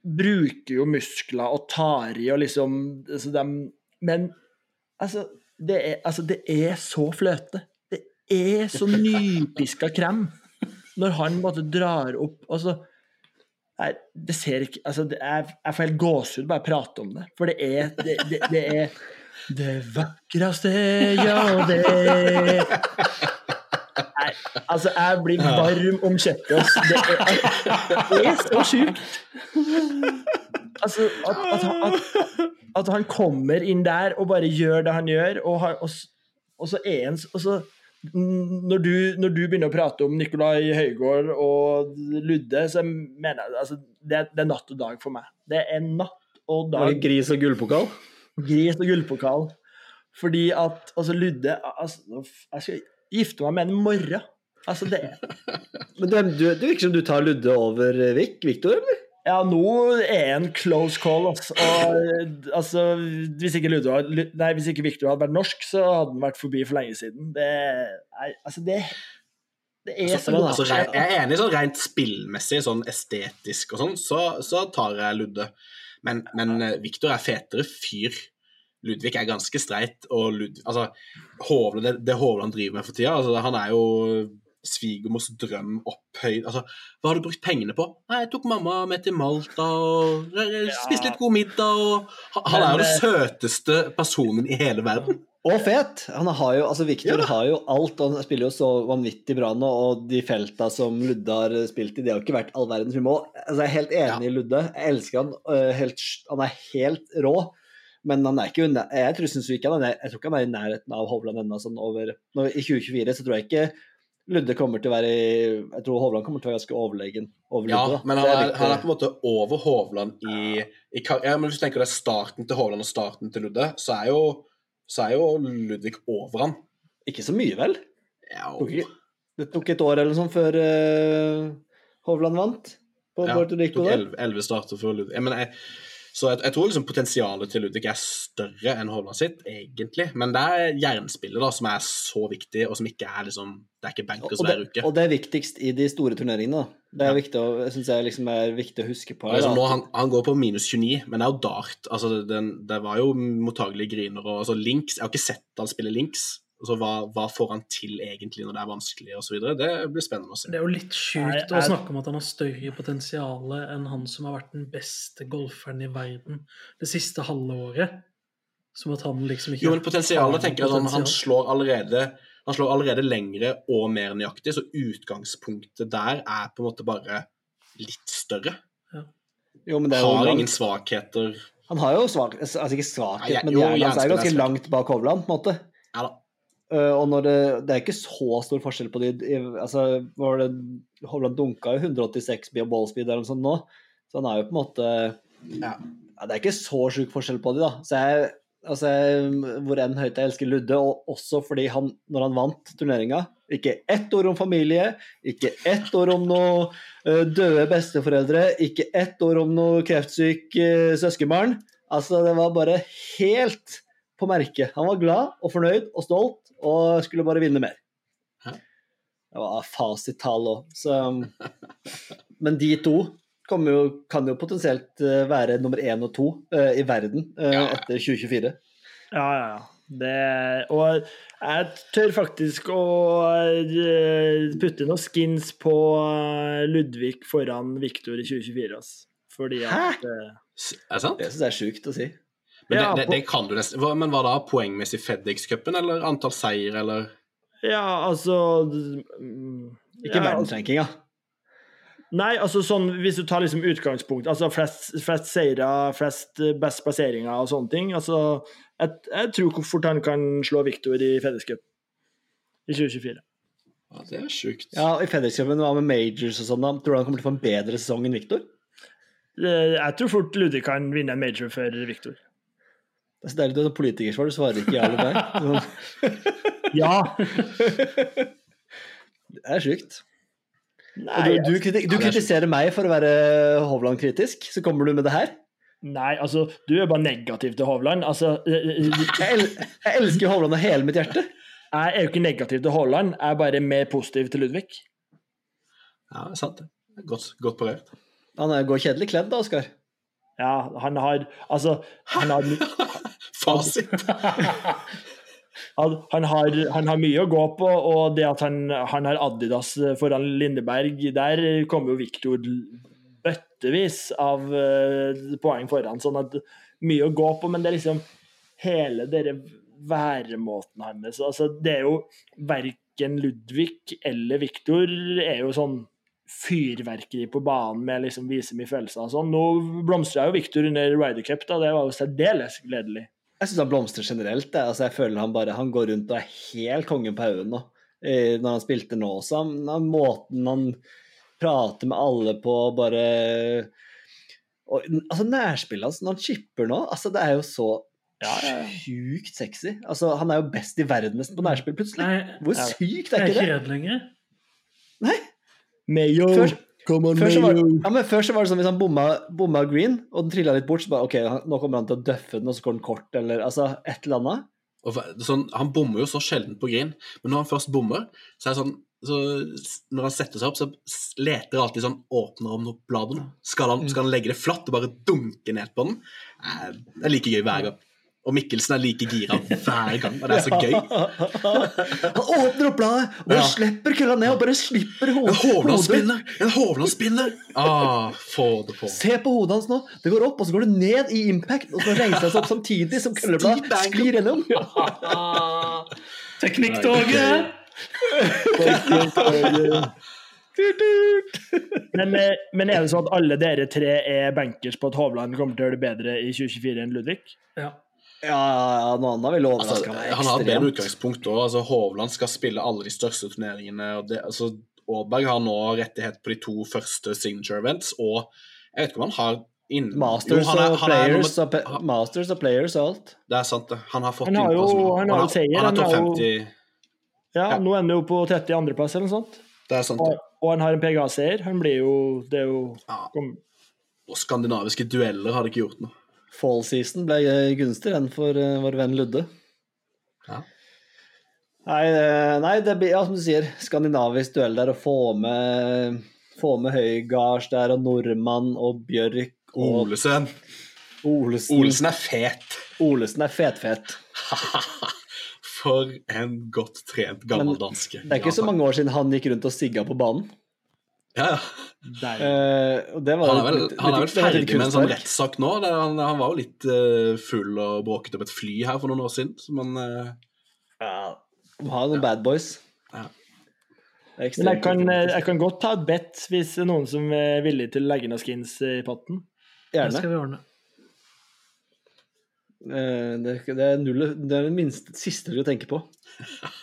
bruker jo muskler og tar i og liksom altså, de, Men altså det, er, altså det er så fløte. Det er så nypiska krem når han måtte drar opp altså jeg, det ser ikke altså det er, Jeg får helt gåsehud bare jeg prater om det. For det er Det, det, det er det vakreste, ja, det Nei, altså, jeg blir varm om kjøttet. Det, er, det er så sjukt. Altså, at, at, han- at, at han kommer inn der og bare gjør det han gjør, og, han, og, og så er han og så, når, du, når du begynner å prate om Nikolai Høygård og Ludde, så mener jeg altså, det, det er natt og dag for meg. Det er natt og
Var det
dag.
gris og gullpokal?
Gris og gullpokal. Fordi at altså, Ludde altså, Jeg skal gifte meg med en morra. Altså, det
Men du, det virker som du tar Ludde over Vik, Victor, eller?
Ja, nå er en close call, altså. Og, altså hvis ikke, Ludo, nei, hvis ikke Victor hadde vært norsk, så hadde han vært forbi for lenge siden. Det nei, Altså, det Det er så
men
Altså, jeg er enig sånn rent spillmessig, sånn estetisk og sånn, så, så tar jeg Ludde. Men, men eh, Victor er fetere fyr. Ludvig er ganske streit, og Lud, altså, Hovland, det, det Hovland driver med for tida altså, Han er jo svigermors drøm opphøyd altså, Hva har du brukt pengene på? Nei, Jeg tok mamma med til Malta og eh, spiste litt god middag. Og, han, er jo den søteste personen i hele verden.
Og fet! Han har jo, altså Victor har jo alt, og han spiller jo så vanvittig bra nå. Og de felta som Ludde har spilt i, det har jo ikke vært all verdens humor. Altså, jeg er helt enig i Ludde. Jeg elsker han. Helt, han er helt rå. Men han er ikke jeg tror, synes ikke han er, jeg tror ikke han er i nærheten av Hovland ennå. Sånn I 2024 så tror jeg ikke Ludde kommer til å være Jeg tror Hovland kommer til å være ganske overlegen. Over
Ja,
Ludde,
men han er, han er på en måte over Hovland i, i ja, men Hvis du tenker det er starten til Hovland og starten til Ludde, så er jo, så er jo Ludvig over han.
Ikke så mye, vel?
Ja,
det tok et år eller noe sånt før uh, Hovland vant på
ja,
Puerto Rico.
tok elleve- starter for Ludvig. Jeg, mener, jeg, så jeg, jeg tror liksom potensialet til Ludvig er større enn Hovland sitt, egentlig. Men det er jernspillet da, som er så viktig, og som ikke er liksom Det er ikke bankers hver uke.
og det er viktigst i de store turneringene. da. Det er
Ja.
viktig å, synes jeg liksom er viktig å huske på. Her,
liksom, nå, han, han går på minus 29, men det er jo dart. Altså, det, den, det var jo mottagelige griner. Og, altså, links, jeg har ikke sett han spille links. Altså, hva, hva får han til egentlig når det er vanskelig, osv. Det blir spennende å se.
Det er jo litt sjukt å snakke om at han har større potensial enn han som har vært den beste golferen i verden det siste halve året. Som at han liksom ikke
Jo, men potensialet tenker jeg at han, han, slår allerede, han slår allerede lengre og mer nøyaktig, så utgangspunktet der er på en måte bare litt større.
Jo, men det er
Har
langt.
ingen svakheter.
Han har jo svak, altså ikke svakhet,
Ja, ja,
men
jo,
hjernen hans er
er
ganske langt bak Hovland, på en måte.
Ja da.
Uh, og når det, det er ikke så stor forskjell på de i, altså, var det, Hovland dunka jo 186 via ballspeed eller noe sånt nå, så han er jo på en måte
Ja.
ja, Det er ikke så sjuk forskjell på de, da. Så jeg, altså, jeg, hvor enn høyt jeg elsker Ludde, og også fordi han, når han vant turneringa Ikke ett ord om familie, ikke ett ord om noe uh, døde besteforeldre, ikke ett ord om noe kreftsyk uh, søskenbarn. Altså, det var bare helt på merket. Han var glad og fornøyd og stolt og skulle bare vinne mer. Det var fasittall òg, så Men de to jo, kan jo potensielt eh, være nummer én og to uh, i verden
uh,
etter 2024.
Ja, ja, ja. Det, og jeg tør faktisk å putte noen skins på Ludvig foran Viktor i 2024. Altså. Fordi at
Hæ? Er det sant?
Det syns jeg er sjukt å si.
Men
Ja,
det, det, det kan du nesten. Hva- Men var det Poengmessig FedEx-cupen, eller antall seier, eller
Ja, altså mm,
Ikke
ja,
verdensrankinga.
Nei, altså sånn hvis du tar liksom utgangspunkt Altså flest, flest seire, flest eh, best plasseringer og sånne ting. Altså, jeg, jeg tror hvor fort han kan slå Viktor i FedEx Cup i 2024.
Ja, det er sjukt.
Ja, i FedEx-cupen, hva med majors og sånn, da? Tror du han kommer til å få en bedre sesong enn Victor?
Eh, Jeg tror fort Ludvig kan vinne en major før Viktor.
Det er så deilig du er sånn politikersvar, du svarer ikke ja eller nei. Sånn,
Ja.
Det er sjukt.
Nei,
du, du, kriti- du
er
kritiserer meg for å være Hovland-kritisk, så kommer du med det her?
nei, altså, du er bare negativ til Hovland. Altså, eh, eh,
Jeg, el jeg elsker Hovland av hele mitt hjerte.
jeg er jo ikke negativ til Haaland, jeg er bare mer positiv til Ludvig.
Ja, sant det. Godt, godt parert.
Han er- går kjedelig kledd da, Oskar.
Ja, han har Altså, han har,
Fasit.
han, har, han har mye å gå på, og det at han, han har Adidas foran Lindeberg, der kommer jo Viktor bøttevis av eh, poeng foran. Sånn at mye å gå på, men det er liksom hele dere væremåten hans. Altså, det er jo verken Ludvig eller Viktor er jo sånn fyrverkeri på banen med liksom vise mye følelser og sånn. Nå blomstra jo Viktor under Ryder Cup, da. Det var jo særdeles gledelig.
Jeg syns han blomstrer generelt. Altså, jeg føler han bare Han går rundt og er helt kongen på haugen nå. Eh, Når han spilte nå også. Han, måten han prater med alle på, bare og, Altså, nærspillet hans når han chipper nå, altså, det er jo så
Ja, ja,
sjukt sexy. Altså, han er jo best i verden nesten på nærspill, plutselig.
Nei,
Hvor sykt
det
er
er
ikke
ikke
det?
det lenger.
Nei.
Mayo!
Før-
Come on,
Før så, var, ja, men før så var det sånn hvis han bomma, bomma green, og den trilla litt bort, så bare OK, nå kommer han til å døffe den, og så går den kort, eller altså et eller annet.
Og sånn, han bommer jo så sjelden på green, men når han først bommer, så er det sånn så Når han setter seg opp, så leter han alltid sånn Åpner om bladene. Skal han, skal han legge det flatt og bare dunke ned på den? Det er like gøy hver gang. Og Mikkelsen er like gira hver gang, og det er så gøy.
Han åpner opp bladet, og
Ja.
slipper kølla ned, og bare slipper
En
hodet. hodet.
Hovland-spinner! En Hovland-spinner! Ah, få det på.
Se på hodet hans nå. Det går opp, og så går det ned i impact, og så reiser han seg opp samtidig som køllebladet sklir gjennom.
Teknikktoget!
Men, eh, men er det sånn at alle dere tre er bankers på at Hovland kommer til å gjøre det bedre i 2024 enn Ludvig?
Ja.
Ja, ja, noe annet ville overraska meg
han har et bedre
ekstremt.
utgangspunkt òg. Altså, Hovland skal spille alle de største turneringene. og det, altså, Aaberg har nå rettighet på de to første signature events, og jeg vet ikke om han har inn...
Masters,
Jo, han er- han er
players, er, han, Masters og players og alt.
Det er sant, det. Han har fått
Han har jo-
innpass
han har jo seier,
Han er topp
har jo- Ja,
Ja.
Nå ender jo på 30 andreplass eller noe sånt.
Det er sant,
Og, og han har en PGA-seier. Han blir jo Det er jo
Ja. Og skandinaviske dueller hadde ikke gjort noe.
Fall season ble gunstig, den for eh, vår venn Ludde.
Ja.
Nei, eh, nei, det blir ja, som du sier, skandinavisk duell der, å få med få med Høygards der, og Nordmann og Bjørk og
Olesen.
Olesen.
Olesen er fet.
Olesen er fetfet.
For en godt trent gammel danske.
Det er ikke så mange år siden han gikk rundt og sigga på banen.
Ja, ja.
Eh, og det var
Han er vel,
litt-
han er vel
litt- det litt
ferdig med en sånn rettssak nå. Det, han, han var jo litt uh, full og bråket opp et fly her for noen år siden. Så man, eh,
Ja, har noen bad boys.
Ja.
Men jeg kan, jeg kan godt ta et bet hvis det er noen som er villig til å legge noen skins i potten.
Det skal vi ordne.
Eh, Det, det, er null, det er det minste, siste du tenker på.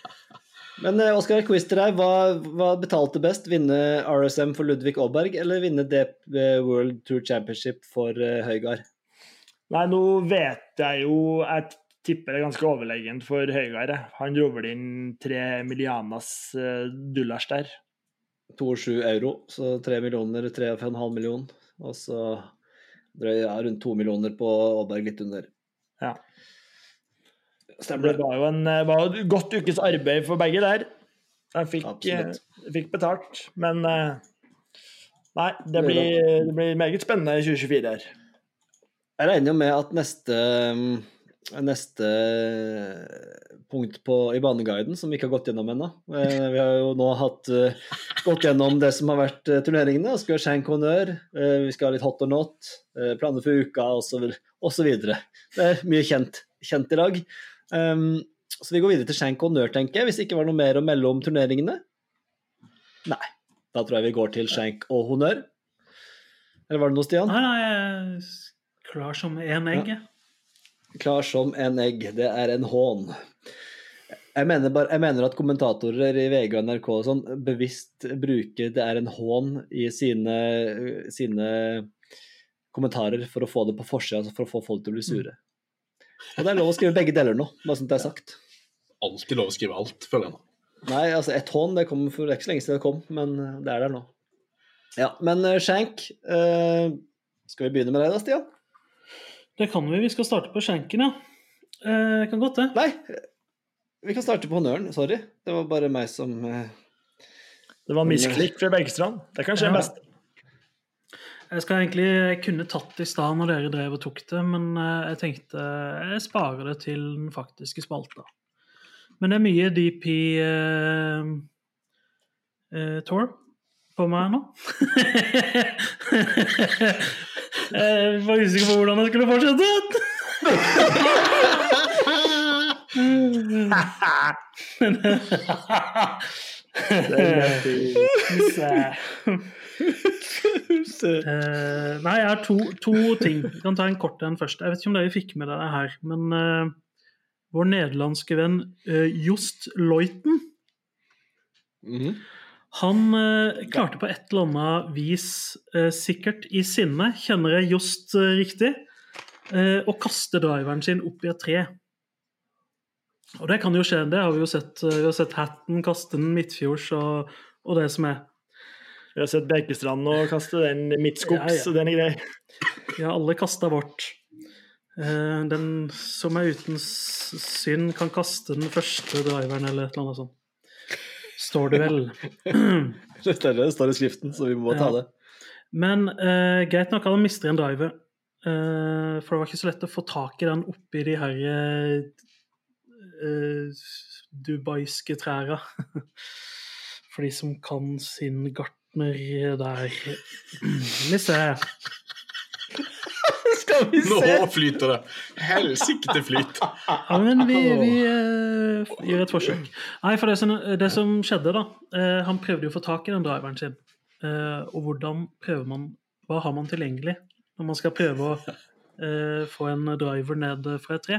Men eh, Oskar, quiz til deg. Hva, hva betalte best? Vinne RSM for Ludvig Aaberg, eller vinne DP World Tour Championship for eh, Høygard?
Nei, nå vet jeg jo Jeg tipper det er ganske overlegent for Høygard. Han dro vel inn tre millianas eh, dollars der.
2,7 euro, så 3 millioner, 3,5 million. Og så drøy, ja, rundt 2 millioner på Aaberg, litt under.
Ja.
Stemmer
Det var jo en eh, var et godt ukes arbeid for begge der. De fikk, eh, fikk betalt, men eh, Nei, det blir, det blir meget spennende i 2024 her.
Jeg regner jo med at neste, neste punkt på, i baneguiden, som vi ikke har gått gjennom ennå Vi har jo nå hatt, gått gjennom det som har vært turneringene. Skal ha Shank Honnør, vi skal ha litt hot or not, planer for uka osv. Det er mye kjent, kjent i dag. Um, så vi går videre til Shank Honnør, tenker jeg, hvis det ikke var noe mer å melde om turneringene. Nei. Da tror jeg vi går til Shank og Honnør. Eller var det noe, Stian?
Nei, nei, klar som en egg. Ja.
Klar som en egg. Det er en hån. Jeg mener, bare, jeg mener at kommentatorer i VG og NRK og sånn bevisst bruker 'det er en hån' i sine, sine kommentarer for å få det på forsida, altså for å få folk til å bli sure. Og det er lov å skrive begge deler nå, bare sånn at det er sagt.
Alltid lov å skrive alt, føler jeg nå.
Nei, altså ett hånd, det kom for ikke så lenge siden det kom, men eh, det er der nå. Ja, men uh, Shank uh, Skal vi begynne med deg da, Stian?
Det kan vi. Vi skal starte på Shanken, ja. Uh, kan godt det.
Nei, vi kan starte på honnøren. Sorry. Det var bare meg som uh,
Det var misklikk fra Bergstrand. Det kan skje
Ja.
det beste.
Jeg skal egentlig jeg kunne tatt det i stad når dere drev og tok det, men eh, jeg tenkte jeg sparer det til den faktiske spalta. Men det er mye DP eh, eh, Tour på meg nå. jeg var usikker på hvordan jeg skulle fortsette. Eh, nei, jeg har to, to ting. Vi kan ta en kort en først. Jeg vet ikke om dere fikk med dere her, men uh, vår nederlandske venn eh, Just mm
-hmm.
han klarte på et eller annet vis, sikkert i sinne, kjenner jeg Just eh, riktig, å kaste driveren sin opp i et tre. Og det kan jo skje, det har vi jo sett. Vi har sett Hatten kaste den midtfjords og, og det som er.
Vi har sett Bekestrand og kaste den midtskogs
Ja, ja.
og den er grei.
Ja, alle kasta vårt. Eh, Den som er uten synd, kan kaste den første driveren, eller et eller annet sånt. Står det vel.
Det står det står i skriften, så vi må ta
Ja.
det.
Men eh, greit nok at han mister en driver. Eh, for det var ikke så lett å få tak i den oppi de her eh, eh, dubaiske træra. For de som kan sin gartner der. Vi ser.
Skal vi
Nå flyter det! Helsike flyt.
Ja, men vi, vi uh, gjør et forsøk. Nei, for det som, det som skjedde, da uh, Han prøvde jo å få tak i den driveren sin. Uh, og hvordan prøver man Hva har man tilgjengelig når man skal prøve å eh, få en driver ned fra et tre?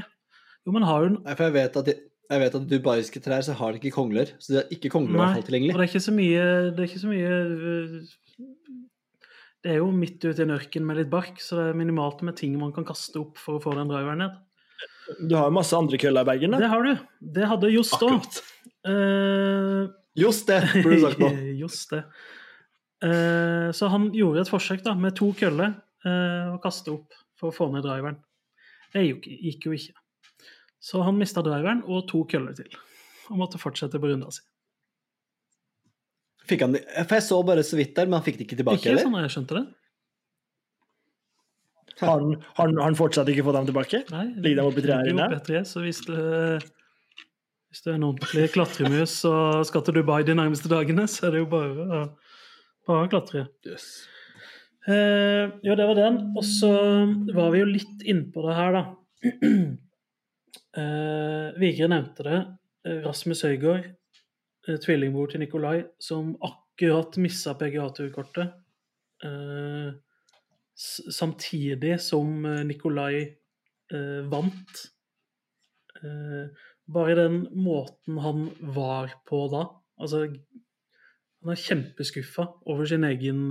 Jo, man har jo en
Nei, for jeg vet at, jeg vet at dubaiske trær så har de ikke kongler. Så de har ikke kongler i hvert fall
og
tilgjengelig.
det er ikke så mye Det er ikke så mye øh, Det er jo midt ute i en ørken med litt bark, så det er minimalt med ting man kan kaste opp for å få den driveren ned.
Du har jo masse andre køller i bagen.
Det har du. Det hadde Jost òg.
Akkurat.
Just det, burde du sagt nå.
Just det. Uh, så han gjorde et forsøk da, med to køller uh, å kaste opp for å få ned driveren. Det gikk jo ikke. Så han mista driveren og to køller til. Og måtte fortsette på runda si.
Fikk han, for jeg så bare så vidt der, men han fikk det ikke tilbake,
Ikke
eller?
sånn jeg skjønte det.
Har han, har han- har han fortsatt ikke fått dem tilbake?
Nei,
Ligger de oppi treet
her
inne?
så hvis det, hvis det er en ordentlig klatremus og skal til Dubai de nærmeste dagene, så er det jo bare å, bare å klatre.
Yes.
Eh, ja, det var den. Og så var vi jo litt innpå det her, da. Eh, Vigre nevnte det. Eh, Rasmus Høygård, eh, tvillingbror til Nikolai, som akkurat missa PGA-turkortet. Eh, samtidig som eh, Nikolai eh, vant. Bare den måten han var på da Altså, han er kjempeskuffa over sin egen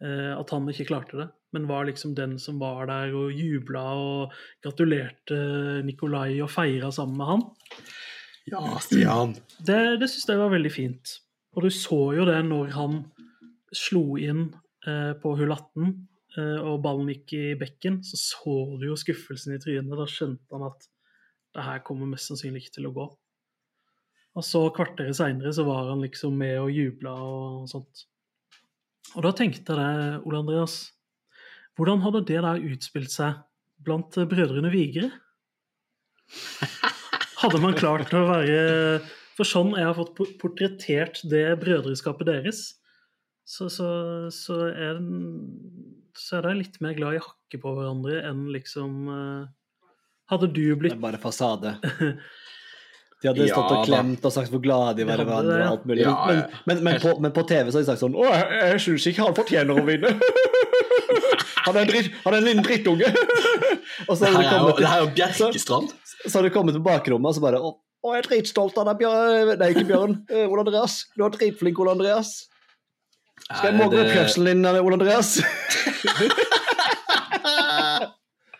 At han ikke klarte det, men var liksom den som var der og jubla og gratulerte Nikolai og feira sammen med han.
Ja, Stian.
Det, det syns jeg var veldig fint. Og du så jo det når han slo inn eh, på hull 18 eh, og ballen gikk i bekken, så så du jo skuffelsen i trynet. Da skjønte han at det her kommer mest sannsynlig ikke til å gå. Og så kvarteret seinere så var han liksom med og jubla og sånt. Og da tenkte jeg det, Ole Andreas, hvordan hadde det der utspilt seg blant brødrene Vigre? Hadde man klart å være For sånn jeg har fått portrettert det brødreskapet deres, så, så, så, er, den- så er de litt mer glad i hakket på hverandre enn liksom eh, Hadde du
Det er
blitt
bare fasade. De hadde
Ja,
stått og klemt og sagt hvor glade de var i hverandre. og alt mulig.
Ja,
Men,
ja.
men, men, på, men på TV så har de sagt sånn Å, jeg, jeg syns ikke han fortjener å vinne. Han er en, dritt, han er en liten drittunge. Og så
Det her er jo, det her er jo Bjerkestrand.
så har du kommet på bakrommet og så bare Å, jeg er dritstolt av deg, Bjørn. Nei, ikke Bjørn. Eh, Ole Andreas. Du er dritflink, Ole Andreas. Skal jeg
Nei,
måke
det-
oppkjørselen din, Ole Andreas?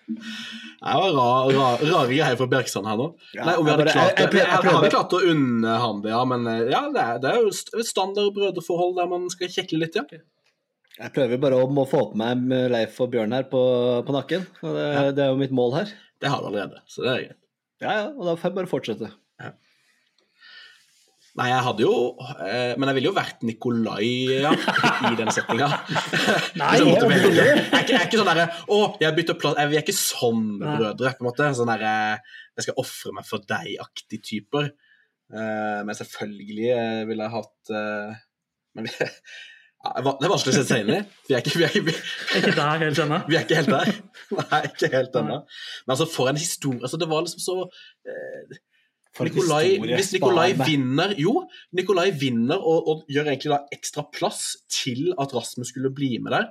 Det var rar, rar, rare greier fra Bjerksand her nå.
Ja,
Nei, om vi hadde
bare-
klart det.
jeg- jeg- jeg
Har vi klart å unne han det, ja. Men eh, ja, det er, det er jo et standard brødreforhold der man skal kjekle litt, ja.
Jeg prøver bare om å få på meg Leif og Bjørn her på, på nakken. Det,
Ja.
det er jo mitt mål her.
Det har du allerede, så det er greit.
Ja, ja, og da får jeg bare fortsette.
Nei, jeg hadde jo eh, Men jeg ville jo vært Nikolai ja, i den settinga.
Nei,
jeg,
jeg, jeg
jeg, er ikke, jeg er ikke sånn derre Å, jeg bytter plass Vi er ikke
sånn
brødre, på en måte. Sånn derre Jeg skal ofre meg for deg-aktig typer. Eh, men selvfølgelig eh, ville jeg hatt eh, Men ja, det er vanskelig å sette seg inn i. Vi er ikke, vi er ikke, vi,
er ikke der helt ennå.
vi er ikke helt der. Nei, ikke helt ennå. Men altså, for en historie altså, Det var liksom så eh,
For en
Nikolai,
historie.
hvis Nikolai vinner Jo, Nikolai vinner og, og gjør egentlig da ekstra plass til at Rasmus skulle bli med der.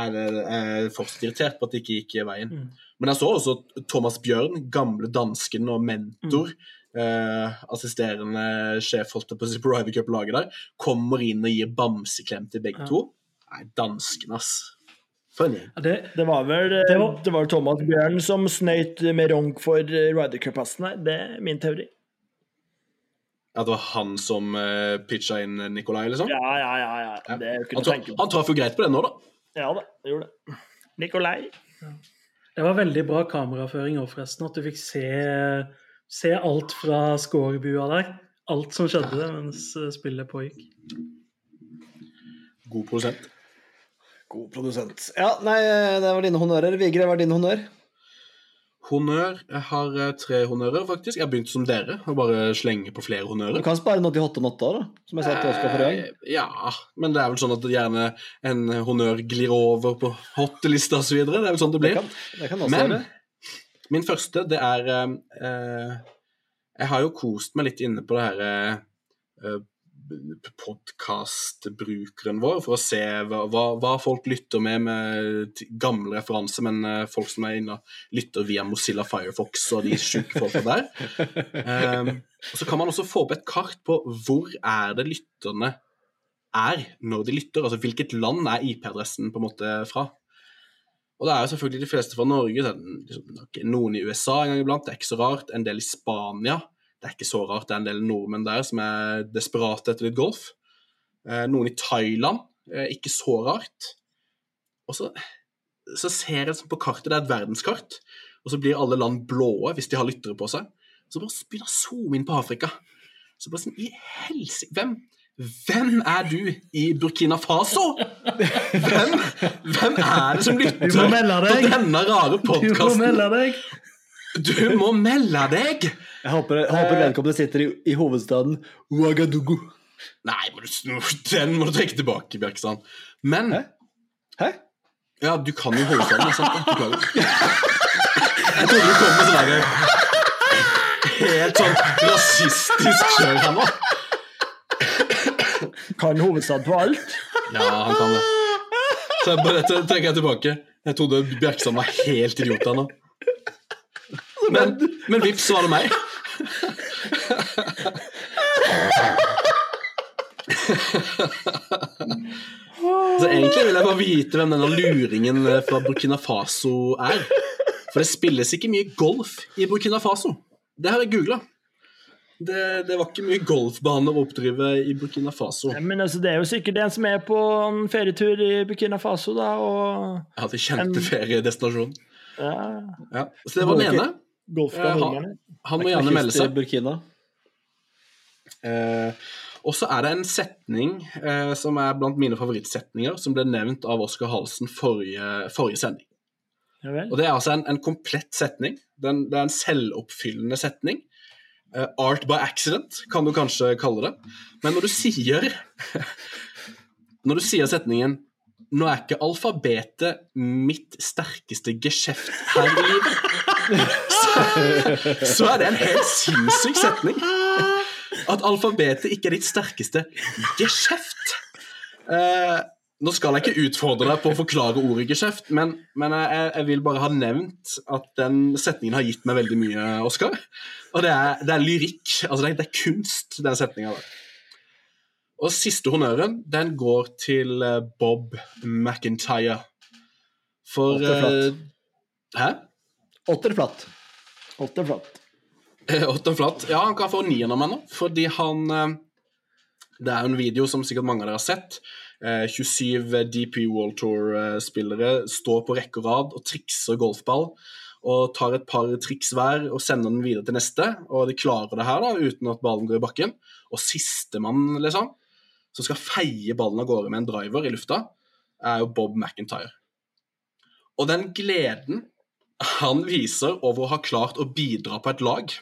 Er jeg er fortsatt irritert på at det ikke gikk veien.
Mm.
Men jeg så også Thomas Bjørn, gamle dansken og mentor,
Mm.
Eh, assisterende sjef holdt på å Ryder Cup-laget der, kommer inn og gir bamseklem til begge
Ja.
to. Nei, dansken, ass. For en gjeng.
Ja, det,
Det var vel
Det var-
det var Thomas Bjørn som snøyt med ronk for eh, Ryder Cup-hesten her. Det er min teori.
At det var han som uh, pitcha inn Nikolai, liksom?
Ja, ja, ja. ja. Det kunne
Han,
tenke på.
han traff jo greit på det nå, da.
Ja da, det gjorde det. Nikolai.
det var veldig bra kameraføring òg, forresten. At du fikk se, se alt fra scorebua der. Alt som skjedde mens eh, spillet pågikk.
God produsent.
God produsent. Ja, nei, det var dine honnører. Vigre, hva er din honnør?
Honnør. Jeg har eh, tre honnører, faktisk. Jeg har begynt som dere, og bare slenge på flere honnører.
Du kan spare noe til Hotte Notta, da. Som jeg sa til Oskar forrige gang.
Eh, Ja, men det er vel sånn at gjerne en honnør glir over på hottelista osv. Det er vel sånn det
Det
blir.
kan, det kan også
Men
være.
Min første, det er eh, eh, Jeg har jo kost meg litt inne på det her eh, podkastbrukeren vår, for å se hva, hva, hva folk lytter med med gamle referanser, men eh, folk som er inne og lytter via Mozilla Firefox og de sjuke folka der. Um, og så kan man også få opp et kart på hvor er det lytterne er når de lytter, altså hvilket land er IP-adressen på en måte fra. Og det er jo selvfølgelig de fleste fra Norge, liksom noen i USA en gang iblant, det er ikke så rart, en del i Spania, det er ikke så rart, det er en del nordmenn der som er desperate etter litt golf. Eh, noen i Thailand, eh, ikke så rart. Og så, så ser jeg sånn på kartet, det er et verdenskart, og så blir alle land blåe hvis de har lyttere på seg. Så bare begynner jeg å zoome inn på Afrika. Så bare sånn, i helse... hvem, hvem er du i Burkina Faso? Hvem, hvem er det som lytter
Du må melde
på denne rare
Du må
podkasten?
melde deg!
Du må melde deg!
Jeg håper, jeg håper vedkommende sitter i, i hovedstaden Ouagadougou.
Nei, må du, den må du trekke tilbake, Bjerkestrand. Men
Hæ? Hæ?
Ja, du kan jo hovedstaden, sant? Beklager. Jeg trodde du kom med sånn Helt sånn rasistisk kjør her nå.
Kan hovedstad på alt.
Ja, han kan det. Så jeg bare, trekker jeg tilbake. Jeg trodde Bjerkestrand var helt idiot nå. Men, men vips, så var det meg. Så egentlig vil jeg bare vite hvem denne luringen fra Burkina Faso er. For det spilles ikke mye golf i Burkina Faso. Det har jeg googla. Det, det var ikke mye golfbane å oppdrive i Burkina Faso.
Nei, Men altså, det er jo sikkert en som er på en ferietur i Burkina Faso, da, og
Jeg hadde kjente feriedestinasjon.
ja,
Ja. Så det var den ene. Ja,
på.
Han må
er
gjerne melde seg.
Burkina.
Eh, og så er det en setning eh, som er blant mine favorittsetninger, som ble nevnt av Oskar Halsen forrige, forrige sending.
Ja vel.
Og Det er altså en, en komplett setning. Den, det er en selvoppfyllende setning. Eh, art by accident, kan du kanskje kalle det. Men når du sier Når du sier setningen 'Nå er ikke alfabetet mitt sterkeste geskjeft her i livet', så, så er det en helt sinnssyk setning. At alfabetet ikke er ditt sterkeste geskjeft. Eh, nå skal jeg ikke utfordre deg på å forklare ordet geskjeft, men, men jeg, jeg vil bare ha nevnt at den setningen har gitt meg veldig mye, Oskar. Og det er, det er lyrikk. Altså det er, det er kunst, den setninga der. Og siste honnøren, den går til eh, Bob McIntyre. For
Alt er flott.
eh, Hæ?
Åtter flatt.
Åtte flatt.
Eh, flatt. Ja, han kan få nieren av meg nå, fordi han Det er en video som sikkert mange av dere har sett. Eh, 27 DP World Tour-spillere står på rekke og rad og trikser golfball. Og tar et par triks hver og sender den videre til neste. Og de klarer det her da, uten at ballen går i bakken. Og sistemann, liksom, som skal feie ballen av gårde med en driver i lufta, er jo Bob McIntyre. Og den gleden han viser over å ha klart å bidra på et lag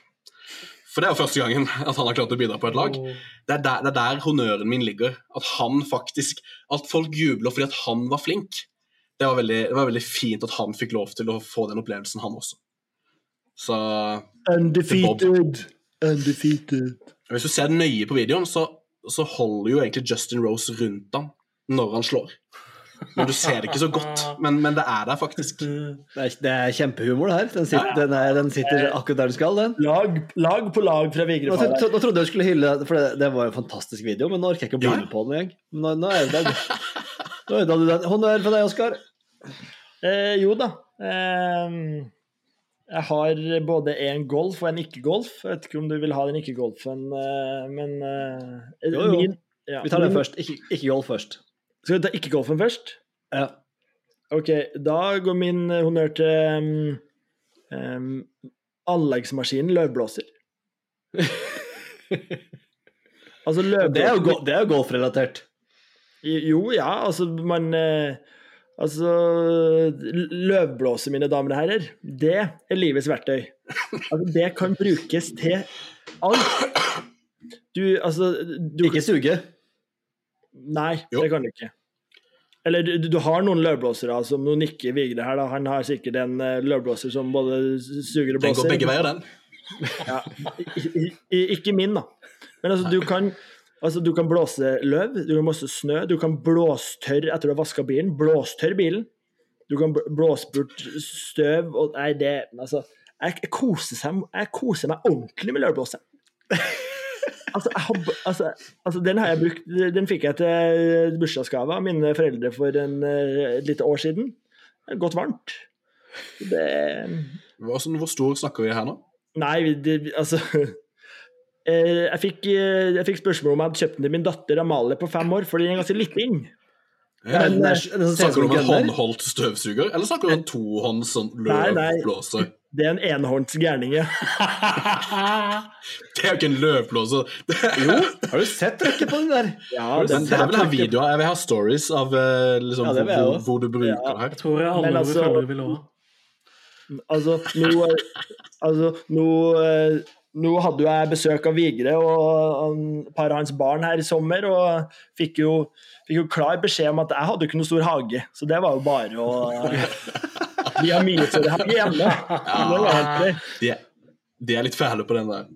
For det er jo første gangen at han har klart å bidra på et lag. Det er der, det er der honnøren min ligger. At han faktisk At folk jubler fordi at han var flink. Det var, veldig, det var veldig fint at han fikk lov til å få den opplevelsen, han også. Så
Undefeated. Undefeated.
hvis du ser nøye på videoen, så, så holder jo egentlig Justin Rose rundt ham når han slår. Men du ser det ikke så godt. Men, men det er der faktisk.
Det er, det er kjempehumor, det her. Den sitter, den er, den sitter akkurat der den skal, den.
Lag, lag på lag fra
Nå,
Vigrefar.
tro- nå trodde jeg du skulle hylle For det, det var jo en fantastisk video, men nå orker jeg ikke å bli
Ja.
med på den engang. Nå, nå er det Nå ødela du den. Honnør for deg, Oskar.
Eh, jo da. Eh, jeg har både en golf og en ikke-golf. Jeg vet ikke om du vil ha den ikke-golfen, eh, men eh,
Jo, jo.
min- ja,
Vi tar den først. Ikke, ikke golf først.
Skal vi ta ikke-golfen først?
Ja.
Ok, da går min eh, honnør til um, um, anleggsmaskinen løvblåser. altså løvblåser
Det er jo, det er jo golfrelatert.
Jo, ja, altså man eh, Altså Løvblåser, mine damer og herrer, det er livets verktøy. Altså, det kan brukes til alt. Du, altså du,
Ikke suge.
Nei,
Jo.
det kan du ikke. Eller du, du har noen løvblåsere, som nå nikker Vigre her, da. Han har sikkert en eh, løvblåser som både suger og
Den går begge veier, den.
Ja, i- i- ikke min, da. Men altså, du kan, altså, du kan blåse løv, du kan blåse snø, du kan blåstørre etter du har vaska bilen. Blåstørr bilen. Du kan blåse bort støv og Nei, det Altså, jeg, jeg, koser, seg, jeg koser meg ordentlig med løvblåseren. Altså, altså, altså, den har jeg brukt Den fikk jeg til bursdagsgave av mine foreldre for en, eh, et lite år siden. Det Godt varmt. Det
Hva- sånn, Hvor stor snakker vi her nå?
Nei, det, altså eh, jeg fikk, eh, jeg fikk spørsmål om jeg hadde kjøpt den til min datter Amalie på fem år, fordi den er ganske liten.
Ja,
er-
Snakker du om
en
håndholdt støvsuger, eller snakker du om en tohånds sånn
Nei, nei.
løvblåser?
Det er en enhånds gærning. ja.
Det er jo ikke en løvblåser. Er,
Jo, har du sett trøkket på den der?
Ja,
det,
den,
det er vel her videoer. Jeg vil ha stories av eh, liksom,
Ja,
hvor, hvor du bruker
Ja.
det her.
Jeg tror jeg alle
altså-
følgere vil ha.
altså, nå, eh, altså nå, eh, nå hadde jo jeg besøk av Vigre og et par av hans barn her i sommer, og fikk jo, fikk jo klar beskjed om at jeg hadde ikke noe stor hage, så det var jo bare å Vi har mye hjemme. Det var helt greit.
De de er litt fæle på den der.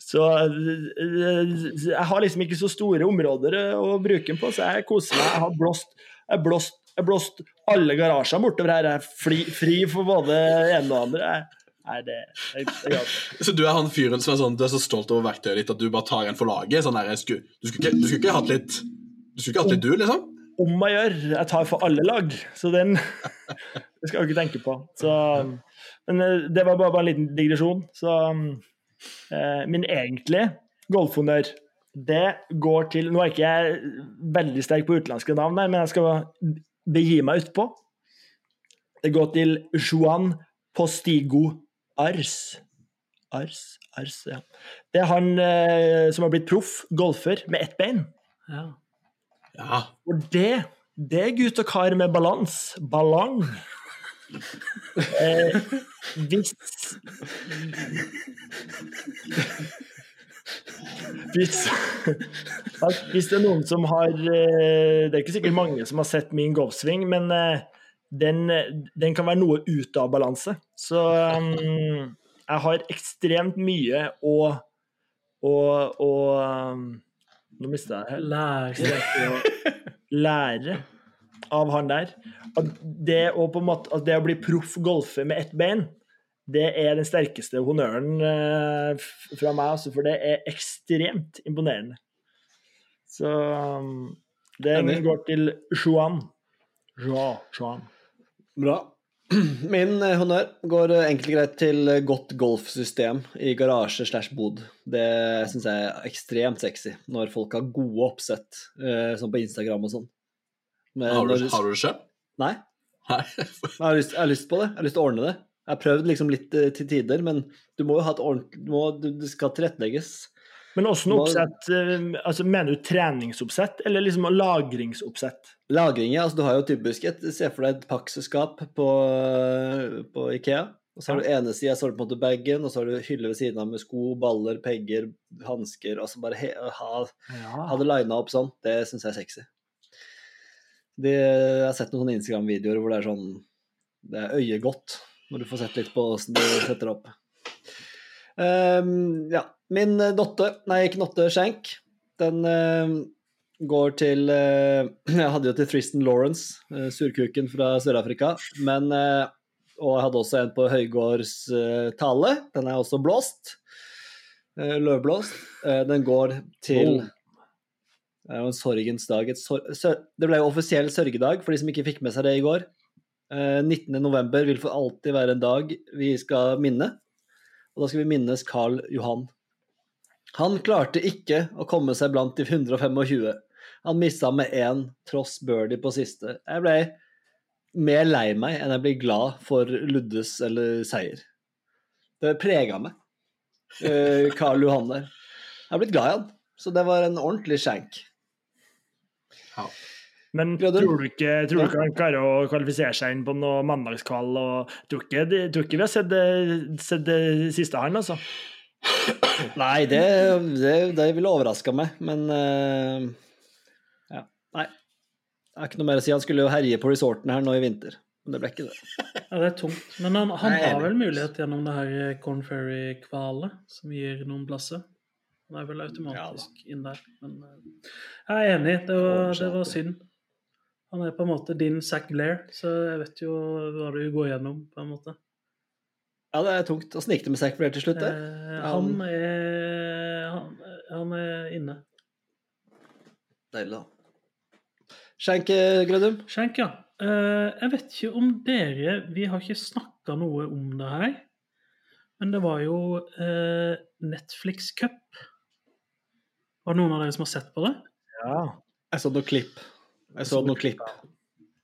Så jeg har liksom ikke så store områder eh, å bruke den på, så jeg koser meg. Jeg har blåst, jeg blåst, jeg blåst alle garasjer bortover her. Jeg er fri, fri for både ene og andre. Jeg, nei, det jeg, jeg,
Så du er han fyren som er sånn, du er så stolt over verktøyet ditt at du bare tar en for laget? Sånn der, jeg skulle, du, skulle ikke, du skulle ikke hatt litt Du skulle ikke hatt litt du, liksom?
Om å gjøre. Jeg tar for alle lag, så den det skal jeg ikke tenke på. Så, men eh, det var bare, bare en liten digresjon. Så eh, min egentlige golfhonnør, det går til Nå er ikke jeg veldig sterk på utenlandske navn, her, men jeg skal begi meg utpå. Det går til Juan Postigo Ars. Ars, Ars, ja. Det er han eh, som har blitt proff golfer med ett bein.
Ja.
Ja.
Og det, det gutt og kar med balans. Ballong. Eh, hvis hvis, hvis det er noen som har eh, Det er ikke sikkert mange som har sett min golfsving, men eh, den, den kan være noe ute av balanse. Så um, jeg har ekstremt mye å å, å um, Nå mista jeg
Lære.
lære av han der. At det å, på en måte, at det å bli proff golfer med ett bein, det er den sterkeste honnøren eh, fra meg, altså, for det er ekstremt imponerende. Så um, den går til Juan. Ja, Juan.
Bra. Min eh, honnør går egentlig enkelt og greit til eh, godt golfsystem i garasje slash bod. Det syns jeg er ekstremt sexy når folk har gode oppsett, eh, sånn på Instagram og sånn.
Har du, har du det sjøl?
Nei,
Nei.
jeg har, lyst, jeg har lyst på det. Jeg har lyst til å ordne det. Jeg har prøvd liksom litt eh, til tider, men du må jo ha et ordentlig du må, du, Det skal tilrettelegges.
Men åssen oppsett eh, altså Mener du treningsoppsett, eller liksom lagringsoppsett?
Lagring, ja. Altså, du har jo typisk et Se for deg et pakkeskap på, på Ikea. Og så har du ene sida så har du på en måte bagen, og så har du hylle ved siden av med sko, baller, pegger, hansker. Altså bare he, ha, ha det lina opp sånn. Det syns jeg er sexy. De, jeg har sett noen sånne Instagram-videoer hvor det er sånn Det er øyegodt når du får sett litt på åssen du setter opp. Um, ja. Min eh, dotte, nei, ikke Notte, Shank, den eh, går til eh, Jeg hadde jo til Tristan Lawrence, eh, surkuken fra Sør-Afrika, men eh, Og jeg hadde også en på Høygårds tale. Den er også blåst. Løvblåst. Den går til
Oh.
Det er jo en sorgens dag. Sør det ble jo offisiell sørgedag for de som ikke fikk med seg det i går. Eh, 19. november vil for alltid være en dag vi skal minne. Og da skal vi minnes Karl Johan. Han klarte ikke å komme seg blant de 125. Han missa med én, tross birdie på siste. Jeg ble mer lei meg enn jeg ble glad for Luddes eller seier. Det prega meg, eh, Karl Johan der. Jeg har blitt glad i han, så det var en ordentlig skjenk.
Men
Gleder.
tror du ikke, tror du ikke han klarer å kvalifisere seg inn på noe mandagskvall? og Tror ikke, tror ikke vi har sett det, sett det siste han, altså.
Nei, det, det, det ville overraska meg, men eh, Ja, nei. Det er ikke noe mer å si. Han skulle jo herje på resorten her nå i vinter, men det ble ikke det.
Ja, det er tungt. Men han, han
er
har vel mulighet gjennom det her Corn Ferry-kvalet, som gir noen plasser. Han er vel automatisk inn der. Men eh, jeg er enig, det var, det var synd. Han er på en måte din Zack Blair, så jeg vet jo hva du går gjennom, på en måte.
Ja, det er tungt. Åssen gikk det med Zack Blair til slutt?
Eh, han, er, han, han er inne.
Deilig, da. Skjenk, Grødum.
Skjenk, ja. Eh, jeg vet ikke om dere Vi har ikke snakka noe om det her. Men det var jo eh, Netflix Cup. Var det noen av dere som har sett på det?
Ja.
Jeg så noen klipp. Jeg så noen klipp.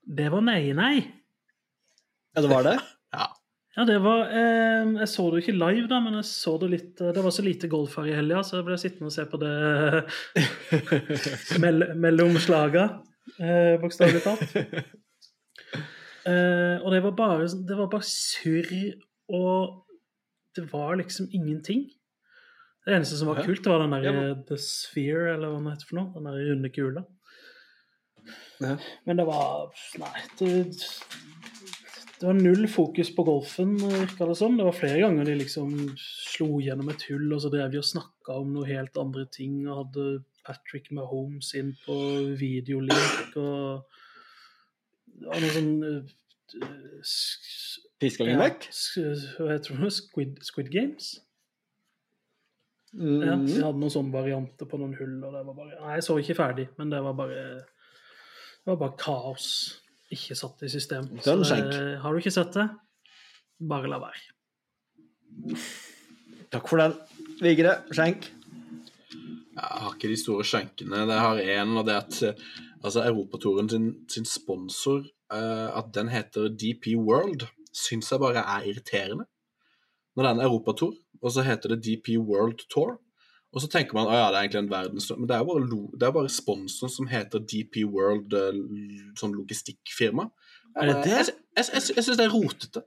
Det var nei, nei.
Ja, det var det?
Ja, Ja, det var eh, Jeg så det jo ikke live, da, men jeg så det litt eh, Det var så lite golf her i helga, så jeg ble sittende og se på det mell mellom slaga, eh, bokstavelig talt. Eh, og det var bare Det var bare surr, og det var liksom ingenting. Det eneste som var kult, var den der
Ja, men-
eh, The Sphere, eller hva den heter for noe. Den der runde kula.
Ja.
Men det var Nei. Det, det var null fokus på golfen, virka det som. Det var flere ganger de liksom slo gjennom et hull, og så drev de og snakka om noe helt andre ting, og hadde Patrick Mahomes inn på videolink, og og noe sånn eh,
vekk?
ja, Hva heter det? Squid, Squid Games? Ja,
Mm.
de hadde noen sånne varianter på noen hull, og det var bare Nei, jeg så ikke ferdig, men det var bare Det var bare kaos. Ikke satt i system. Så, eh, har du ikke sett det, bare la være.
Takk for den. Vigre, skjenk.
Jeg har ikke de store skjenkene. Det har én, og det er at eh, altså, Europatouren sin, sin sponsor, uh, at den heter DP World, syns jeg bare er irriterende. Når det er en europatour, og så heter det DP World Tour. Og så tenker man at ja, det er egentlig en verdens... Men det er jo bare, det er bare sponsoren som heter DP World, eh, sånn logistikkfirma.
Er det det?
Jeg, jeg, jeg, jeg syns det er rotete.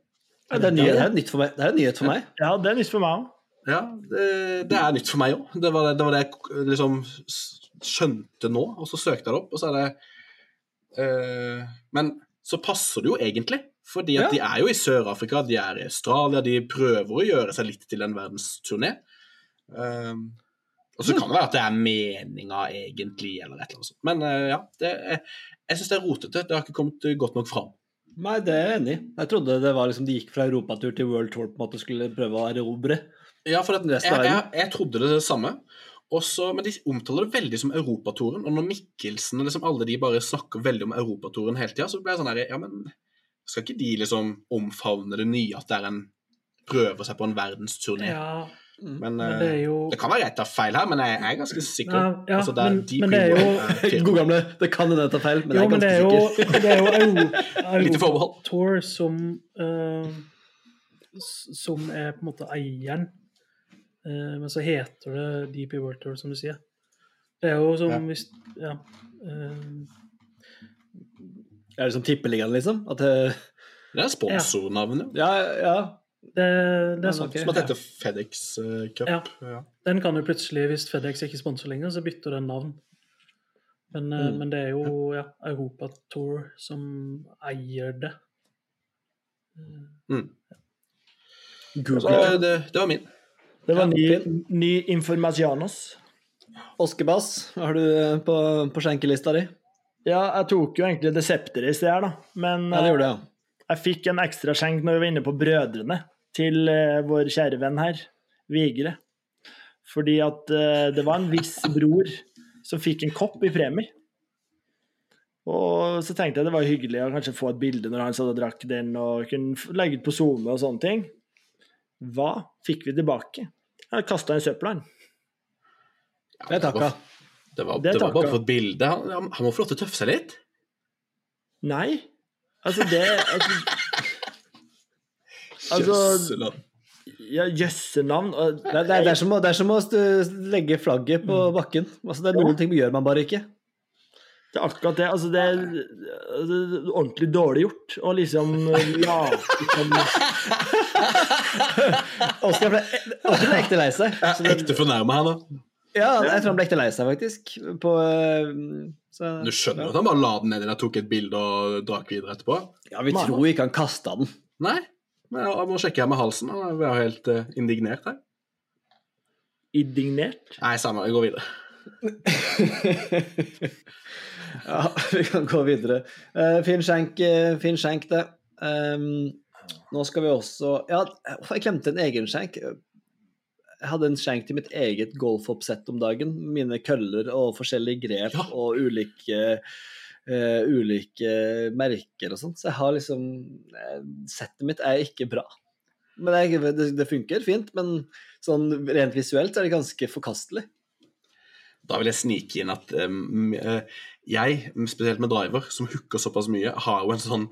Det, er ny, det er nytt for meg. Det er nyhet for meg.
ja, det er nytt for meg òg.
Ja, det, det er nytt for meg òg. Det, var det, det var det jeg liksom skjønte nå, og så søkte jeg det opp, og så er det eh, Men så passer det jo egentlig, fordi at
Ja.
de er jo i Sør-Afrika, de er i Australia, de prøver å gjøre seg litt til en verdensturné. Um, og så kan det være at det er meninga egentlig, eller et eller annet sånt. Men eh, ja, det, jeg, syns det er rotete. Det har ikke kommet godt nok fram.
Nei, det er jeg enig i. Jeg trodde det var liksom de gikk fra europatur til World Tour på en måte skulle prøve å erobre.
Ja, for at, jeg,
Resten av
jeg, jeg trodde det samme. Også, men de omtaler det veldig som Europatoren. Og når Mikkelsen og liksom alle de bare snakker veldig om Europatoren hele tida, så ble jeg sånn her Ja, men skal ikke de liksom omfavne det nye, at det er en prøver seg på en verdensturné?
Ja,
Men,
men
eh,
det er jo
det kan være jeg tar feil her, men jeg, er ganske sikker.
Ja, ja,
altså, det er
men-
Deep
men det er jo-
er.
God gamle Det kan hende jeg tar feil, men
Jo,
jeg
men
er
det er
ganske
jo,
sikker.
det er jo Europa,
Lite forbehold.
Tour som uh, Som er på en måte eieren. Eh, men så heter det DP World Tour, som du sier. Det er jo som
Ja.
hvis Ja. eh,
Er det som tippeligaen, liksom? At det,
Det er sponsornavnet.
ja, ja.
det, det er sant.
ok.
Som at dette FedEx eh, Cup.
Ja.
Ja.
Den kan jo plutselig, hvis FedEx ikke sponser lenger, så bytter den navn. Men, eh,
Mm.
men det er jo ja, Europa Tour som eier det.
Mm.
Google.
Det, det var min.
Det var ny, ny informasjonos.
Oskebass, har du eh, på, på skjenkelista di?
Ja, jeg tok jo egentlig Decepter i sted her, da. Men
Ja, det gjorde ja.
jeg fikk en ekstra skjenk når vi var inne på brødrene til uh, vår kjære venn her, Vigre. Fordi at uh, det var en viss bror som fikk en kopp i premie. Og så tenkte jeg det var hyggelig å kanskje få et bilde når han satt og drakk den, og kunne legge ut på SoMe og sånne ting. Hva fikk vi tilbake? Jeg kasta en søpla, han.
Det takka.
Det var,
Det
det var bare for et bilde. Han, han han må få lov til å tøffe seg litt.
Nei. Altså, det Altså, altså ja, Jøssenavn.
Det, det, det, er som å, det er som å legge flagget på bakken. Altså, det er noen ting man gjør man bare ikke.
Det er akkurat det. Altså, det er altså, ordentlig dårlig gjort. Og liksom Ja. Liksom,
Oskar ble, Oskar ble ekte lei seg.
Er ekte fornærma her nå.
Ja, jeg tror han ble ekte lei seg, faktisk. På, eh, så,
Du skjønner jo at han bare la den ned der, tok et bilde og drakk videre etterpå?
Ja, vi tror ikke han kasta den.
Nei. Men jeg må sjekke her med halsen. Han er helt eh, indignert her.
indignert.
Nei, samme. Vi går videre.
Ja, vi kan gå videre. Uh, Finn Schenk, uh, Finn Schenk det. Ehm, nå skal vi også Ja, jeg glemte en egen skjenk. Jeg hadde en skjenk til mitt eget golfoppsett om dagen. Mine køller og forskjellige grep
Ja.
og ulike uh, ulike merker og sånt. Så jeg har liksom eh, Settet mitt er ikke bra. Men det, det, det funker fint, men sånn rent visuelt er det ganske forkastelig.
Da vil jeg snike inn at um, jeg, spesielt med driver, som hooker såpass mye, har jo en sånn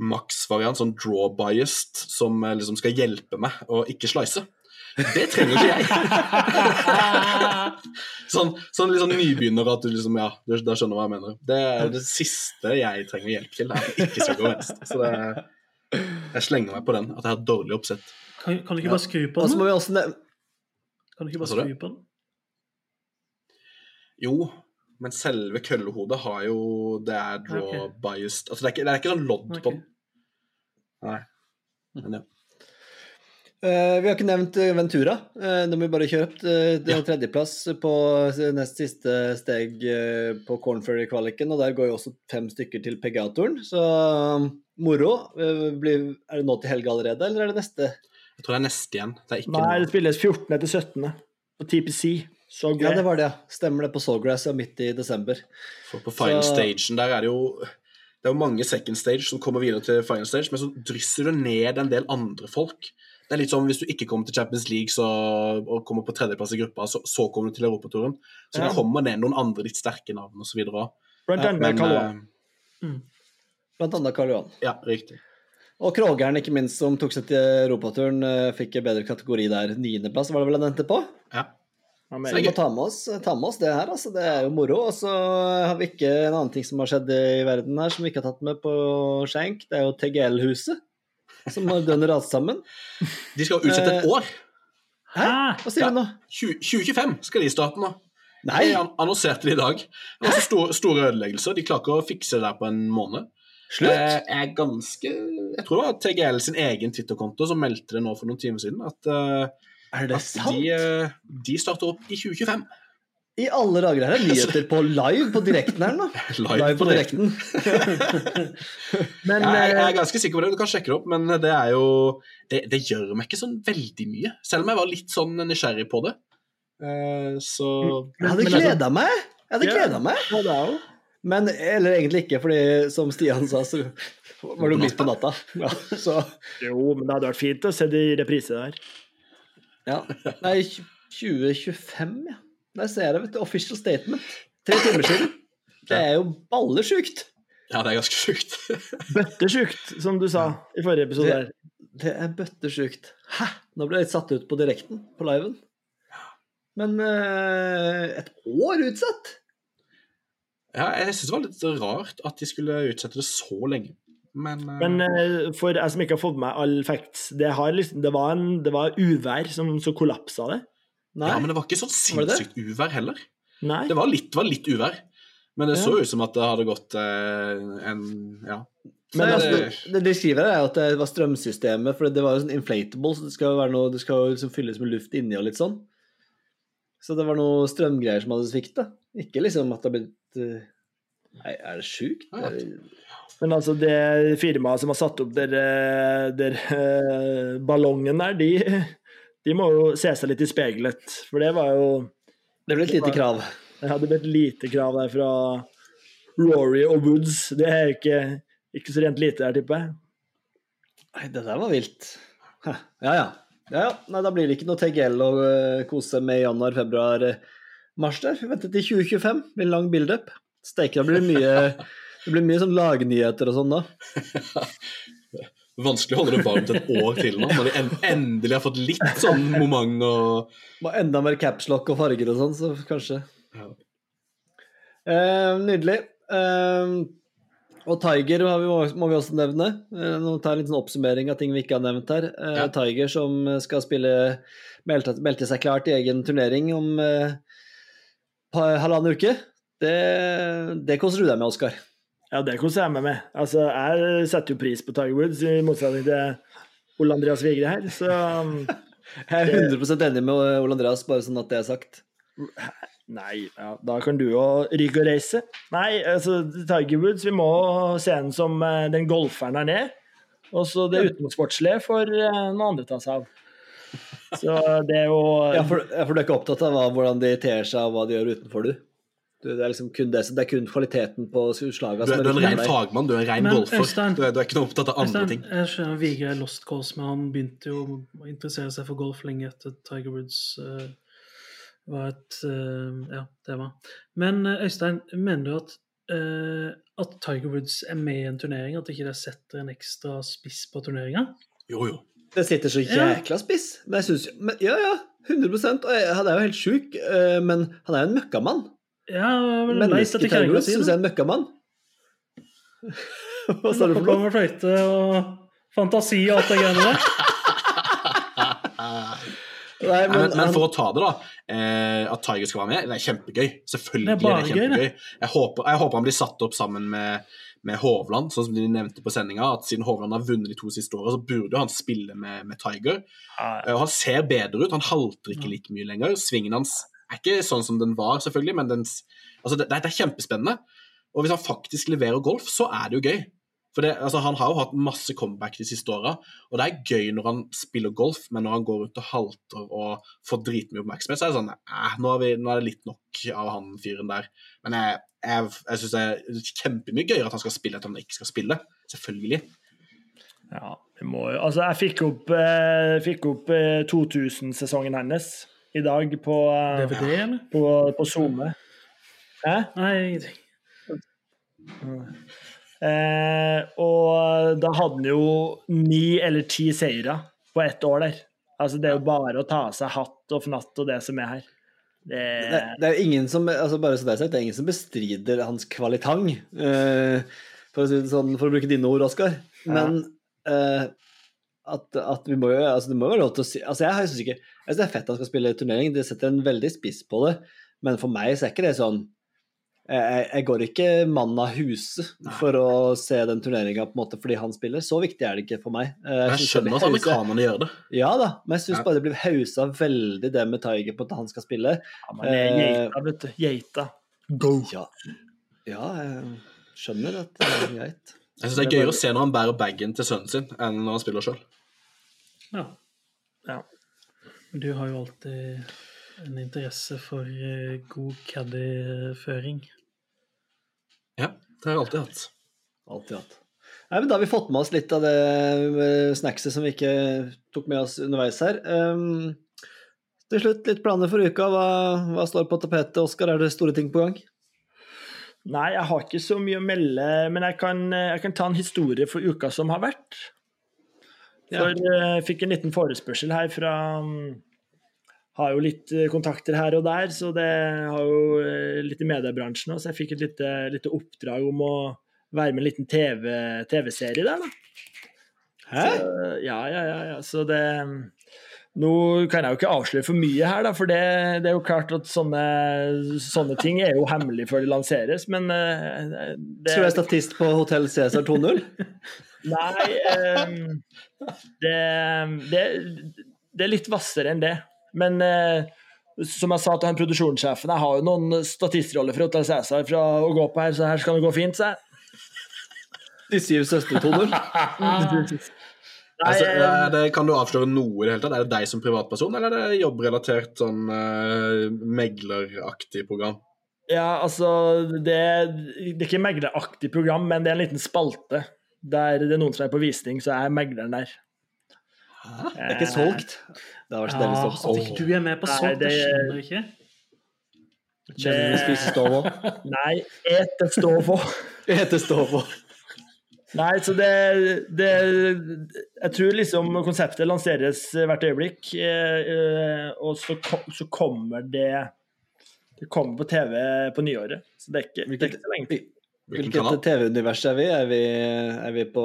maks-variant, sånn draw-biased, som eh, liksom skal hjelpe meg å ikke slice. Det trenger ikke jeg. sånn, sånn sånn nybegynner at du liksom, ja, du, da skjønner hva jeg mener. Det er det siste jeg trenger hjelp til, er at ikke skal gå venstre. Så det, jeg slenger meg på den, at jeg har dårlig oppsett.
Kan, kan du ikke bare skru på den?
vi også
Kan du ikke bare skru på den?
Jo, men selve køllehodet har jo Det er draw-biased. Altså, det er, ikke, det er ikke sånn lodd
okay.
på den. Nei. Men ja.
Uh, vi har ikke nevnt eh, Ventura. Uh, de har bare kjøpt. Uh, det er
Ja.
tredjeplass på eh, nest siste steg uh, på Cornferry-kvaliken, og der går jo også fem stykker til PGA-turen. Så um, moro. Eh, blir, er det nå til helga allerede, eller er det neste?
Jeg tror det er neste igjen. Det er ikke
Nei, det spilles 14. til 17. på TPC. Så
Ja, det var det. Stemmer det på Sawgrass ja, midt i desember.
For på final
Så-
stagen der er det jo Det er jo mange second stage som kommer videre til final stage, men så drysser det ned en del andre folk. Det er litt som hvis du ikke kommer til Champions League så, og kommer på tredjeplass i gruppa, så, så kommer du til Europaturen. Så
Ja.
det kommer ned noen andre litt sterke navn osv.
Blant annet
Men
Karl
eh,
Johan.
Blant annet Karl Johan.
ja, riktig.
Og Krogeren, ikke minst, som tok seg til Europaturen, eh, fikk en bedre kategori der. Niendeplass var det vel han endte på?
Ja.
Ja,
Så vi må ta med, oss, ta med oss det her, altså. Det er jo moro. Og så har vi ikke en annen ting som har skjedd i verden her som vi ikke har tatt med på skjenk. Det er jo TGL-huset som har dønn rast sammen.
De skal utsette et
Eh,
år.
Hæ?
Hva sier du nå?
20, 2025 skal de starte nå.
Nei!
De an- annonserte det i dag. Det var så store, store ødeleggelser. De klarer ikke å fikse det der på en måned.
Slutt!
Jeg er ganske Jeg tror det var TGL sin egen Twitter-konto som meldte det nå for noen timer siden. At, eh,
Er det
at
sant?
de, eh, de starter opp i 2025.
I alle dager her er nyheter på live på direkten her nå.
Live,
Live på
direkten.
direkten.
Men
Jeg, jeg
eh,
er ganske sikker på det. Du kan sjekke det opp, men det er jo Det, det gjør meg ikke sånn veldig mye. Selv om jeg var litt sånn nysgjerrig på det. Uh, Så
Jeg hadde gleda meg! Jeg hadde
Ja.
gleda meg.
ja,
Men eller egentlig ikke, fordi som Stian sa, så var det jo midt på natta. Ja, så
Jo, men det hadde vært fint å se det i reprise der.
Ja. Nei, 2025, ja. Der ser jeg det, vet du. Official statement. Tre timer siden. Det er jo ballesjukt.
Ja, det er ganske sjukt.
Bøttesjukt, som du sa i forrige episode.
Det- Det er bøttesjukt. Hæ? Nå ble jeg litt satt ut på direkten, på liven. Men eh, et år utsatt?
Ja, jeg syns det var litt rart at de skulle utsette det så lenge. Men, uh...
Men eh, for jeg som ikke har fått med meg all facts, det, har liksom, det, var en, det var uvær som så kollapsa det.
Nei.
Ja, men det var ikke sånn
Var det det?
sinnssykt uvær heller.
Nei.
Det var litt, var litt uvær. Men det
Ja.
så ut som at det hadde gått eh, en Ja.
Men
Så
altså,
det-
det de skriver er at det var strømsystemet, for det var jo sånn inflatable, så det skal jo være noe, det skal jo liksom fylles med luft inni og litt sånn. Så det var noe strømgreier som hadde svikta. Ikke liksom at det har blitt eh, Nei, er det sjukt?
Ja.
Men altså, det firmaet som har satt opp der, eh, der eh, ballongen der, de, de må jo se seg litt i speilet. For det var jo
Det ble et lite krav.
Ja, Det ble et lite krav der fra Rory og Woods. Det er ikke, ikke så rent lite der, tipper jeg.
Nei, det der var vilt. Ja, ja. ja, ja. Nei, da blir det ikke noe TGL å eh, kose med i januar, februar, mars der. Vi venter til 2025. med en lang build-up. Steike, da blir det mye Det blir mye sånn lagnyheter og sånn da.
Vanskelig å holde det varmt et år til nå, når de endelig har fått litt sånn moment og
Må enda mer capslock og farger og sånn, så kanskje.
Ja.
Eh, nydelig. Eh, og Tiger har vi, må vi også nevne. Eh, nå tar jeg en liten oppsummering av ting vi ikke har nevnt her. Eh,
Ja.
Tiger som skal spille meldte, meldte seg klart i egen turnering om eh, halvannen uke. Det, det koser du deg med, Oskar.
Ja, det koser jeg meg med. Altså, jeg setter jo pris på Tiger Woods, i motsetning til Ole Andreas Vigre her. Så um,
Jeg er 100% enig med Ole Andreas, bare sånn at det er sagt.
Nei, ja, da kan du jo ryke og reise. Nei, altså, Tiger Woods, vi må se ham som eh, den golferen han er. Og så det utenomsportslige får eh, noen andre ta seg av. Så det er jo
Ja, for, ja, for du er ikke opptatt av hvordan de ter seg og hva de gjør utenfor, du? Du det, er liksom kun det, som- det er kun kvaliteten på slaga
Du er, du er en ren fagmann, du er en ren golfer.
Øystein-
Du er, du er ikke noe opptatt av andre ting.
Jeg skjønner Vigre er lost cause, men han begynte jo å interessere seg for golf lenge etter Tiger Woods uh, var et uh, ja, tema. Men eh, Øystein, mener du at, uh, at Tiger Woods er med i en turnering, at ikke det setter en ekstra spiss på turneringa?
Jo, jo.
Det sitter så jækla spiss. Men jeg synes, ja, ja, 100 Og jeg, han er jo helt sjuk, eh, men han er jo en møkkamann.
Ja, jeg har vel leit
Mennesket
etter
Tiger
hva
Woods
jeg
syns jeg er en møkkamann. Hva sa du for
på
noe?
fløyte og fantasi og alt det greiene der.
Nei,
Men, men
men,
for å ta det, da. Eh, at Tiger skal være med, det er kjempegøy. Selvfølgelig
Det er
er det
gøy,
kjempegøy. Jeg håper, jeg håper han blir satt opp sammen med, med Hovland, sånn som de nevnte på sendinga. At siden Hovland har vunnet de to siste åra, så burde han spille med, med Tiger. Eh, Og han ser bedre ut. Han halter ikke like mye lenger. Svingen hans er ikke sånn som den var, selvfølgelig, men den, altså det, det er kjempespennende. Og hvis han faktisk leverer golf, så er det jo gøy. For det, altså, Han har jo hatt masse comeback de siste åra, og det er gøy når han spiller golf, men når han går rundt og halter og får dritmye oppmerksomhet, så er det sånn eh, nå, nå er det litt nok av han fyren der. Men jeg, jeg, jeg syns det er kjempemye gøyere at han skal spille enn at han ikke skal spille. Selvfølgelig.
Ja, vi må jo Altså, jeg fikk opp, eh, opp eh, 2000-sesongen hennes i dag på, uh,
DVD, eller?
på, på SoMe. Hæ?
Nei, ingenting.
Eh, og da hadde han jo ni eller ti seire på ett år der. Altså, det er jo bare å ta av seg hatt og fnatt og det som er her. Det,
det, det er jo ingen som altså bare så det er sagt, det er ingen som bestrider hans kvalitang, eh, for, å si det sånn, for å bruke dine ord, Oskar. Men eh, at, at vi må jo altså Det må jo være lov til å si altså Jeg syns ikke jeg synes det er fett at han skal spille turnering, det setter en veldig spiss på det, men for meg så er ikke det sånn jeg, jeg går ikke mann av
huse
for å se den turneringa fordi han spiller. Så viktig er det ikke for meg.
Jeg,
Jeg
skjønner at amerikanerne gjør det.
Ja da, men jeg syns
Ja.
bare det blir hausa veldig det med Tiger på at han skal spille.
ja, men det er
eh,
geita, vet du. Geita. Go!
Ja, ja jeg skjønner at det er greit.
Jeg synes det er gøyere å se når han bærer bagen til sønnen sin, enn når han spiller sjøl.
Ja.
Ja.
Du har jo alltid en interesse for eh, god caddy-føring.
Ja, det har jeg alltid hatt.
Alltid hatt. Nei, men Da har vi fått med oss litt av det eh, snackset som vi ikke tok med oss underveis her. Um, til slutt, litt planer for uka. Hva, hva står på tapetet, Oskar? Er det store ting på gang?
Nei, jeg har ikke så mye å melde, men jeg kan, jeg kan ta en historie for uka som har vært. For jeg fikk en liten forespørsel her fra mm, Har jo litt eh, kontakter her og der, så det har jo eh, litt i mediebransjen òg, så jeg fikk et lite, lite oppdrag om å være med i en liten TV- TV-serie der, da.
Hæ?
Så, ja, ja, ja, ja. Så det Nå kan jeg jo ikke avsløre for mye her, da, for det, det er jo klart at sånne, sånne ting er jo hemmelig før det lanseres, men det,
Så du er statist på Hotell Cæsar 2.0?
Nei um, det, det, det er litt hvassere enn det. Men uh, som jeg sa til han produksjonssjefen, jeg har jo noen statistroller fra Hotell Cæsar fra å gå på her, så her skal det gå fint, sa jeg.
De syv søstertoner. 2.0?
Altså,
eh,
er det, kan du avsløre noe i det hele tatt? Er det deg som privatperson, eller er det jobbrelatert sånn uh, megleraktig program?
ja, altså det, det er ikke megleraktig program, men det er en liten spalte der det er noen som er på visning, så er megleren der.
Det er ikke solgt. Det har vært så deilig
Ja,
stopp.
at ikke du er med på solgt, det
det-
skjønner du ikke.
Kjenner du spiser stå òg?
Nei, ete stå på.
ete stå òg.
Nei, så det, det Jeg tror liksom konseptet lanseres hvert øyeblikk, eh, eh, og så, så kommer det Det kommer på TV på nyåret. Så det er ikke, det er ikke så lenge til.
Hvilket? TV-univers er vi? Er vi, er vi på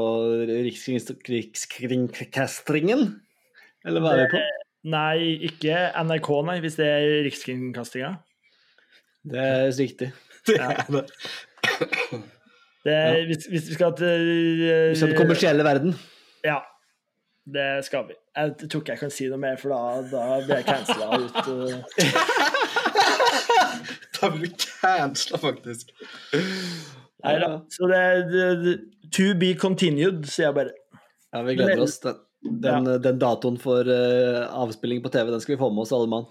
Rikskringkastringen? Eller hva er vi på?
Nei, ikke NRK, nei, hvis det er Rikskringkastinga.
Det er riktig.
Det er det.
Det er- Hvis, hvis vi skal til
Som den kommersielle verden.
Ja, det skal vi. Jeg tror ikke jeg kan si noe mer, for da, da blir jeg cancela ut. eh.
Da blir du cancela, faktisk.
Nei da. Så det, det To be continued, sier jeg bare.
Ja, vi gleder oss. Den, den, den datoen for uh, avspilling på TV, den skal vi få med oss, alle mann.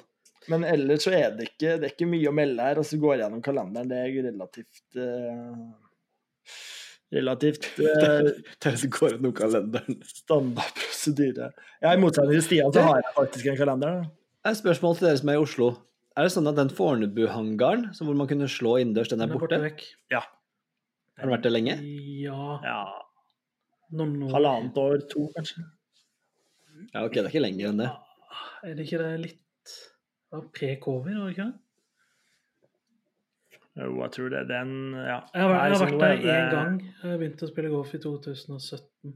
Men ellers så er det ikke, det er ikke mye å melde her. Og så går jeg gjennom kalenderen. Det er relativt uh, Relativt uh,
Det går gjennom kalenderen.
standard prosedyre. Ja, I motsetning til Stian så har jeg faktisk en kalender. da.
Et spørsmål til dere som er i Oslo. Er det sånn at den Fornebu-hangaren hvor man kunne slå innendørs, den er
Den er borte
borte?
vekk.
Har den vært det lenge?
Ja,
Ja. Halvannet år, to, kanskje.
Ja, ok, det er ikke lenger enn det.
Er det ikke det litt av pre-covid, var det ikke det?
Jo, jeg tror det er den Ja.
Jeg har, jeg har vært der
én det-
gang. Jeg begynte å spille golf i 2017.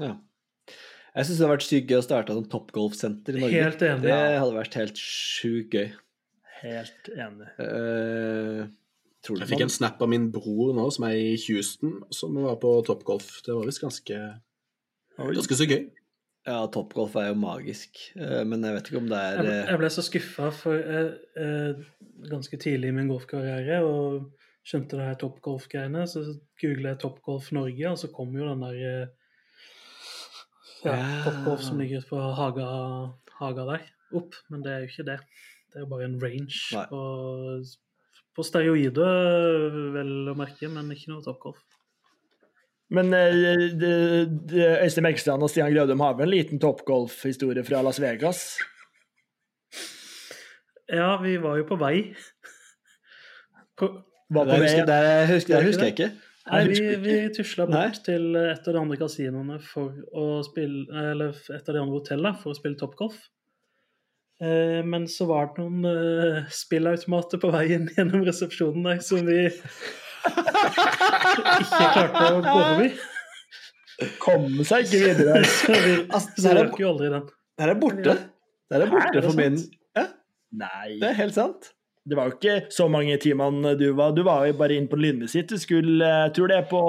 Ja. Jeg syns det hadde vært sykt gøy å starte et toppgolfsenter i Norge.
Helt enig.
Det hadde vært helt sjukt gøy.
Helt enig.
Eh, tror du
Jeg fikk en snap av min bror nå, som er i Houston, som var på toppgolf. Det var visst ganske, ganske så gøy.
Ja, toppgolf er jo magisk, eh, men jeg vet ikke om det er
Jeg ble,
eh,
jeg ble så skuffa for eh, ganske tidlig i min golfkarriere og skjønte det her toppgolf-greiene. Så googla jeg Toppgolf Norge, og så kom jo den der ja. Toppgolf som ligger på Haga, Haga der, opp. Men det er jo ikke det. Det er jo bare en range
Nei.
på, på steroider, vel å merke, men ikke noe toppgolf.
Men eh, Øystein Megstrand og Stian Grødum har vel en liten toppgolfhistorie fra Las Vegas?
Ja, vi var jo på vei. På,
på
husker,
vei
det er- husker, det husker jeg ikke.
Nei, vi,
husker
vi tusla bort
Nei.
til et av de andre kasinoene for å spille Eller et av de andre hotellene for å spille toppgolf. Eh, men så var det noen eh, spillautomater på veien gjennom resepsjonen der som vi ikke klarte å gå forbi.
Komme seg ikke videre.
Så vi
Altså, det her er-
røk jo aldri den.
Det er borte. Det her er
Hæ,
borte
er
for min? Ja,
Nei.
det er helt sant.
Det var jo ikke så mange timene du var. Du var jo bare inn på Lynne sitt. Du skulle Jeg tror det er på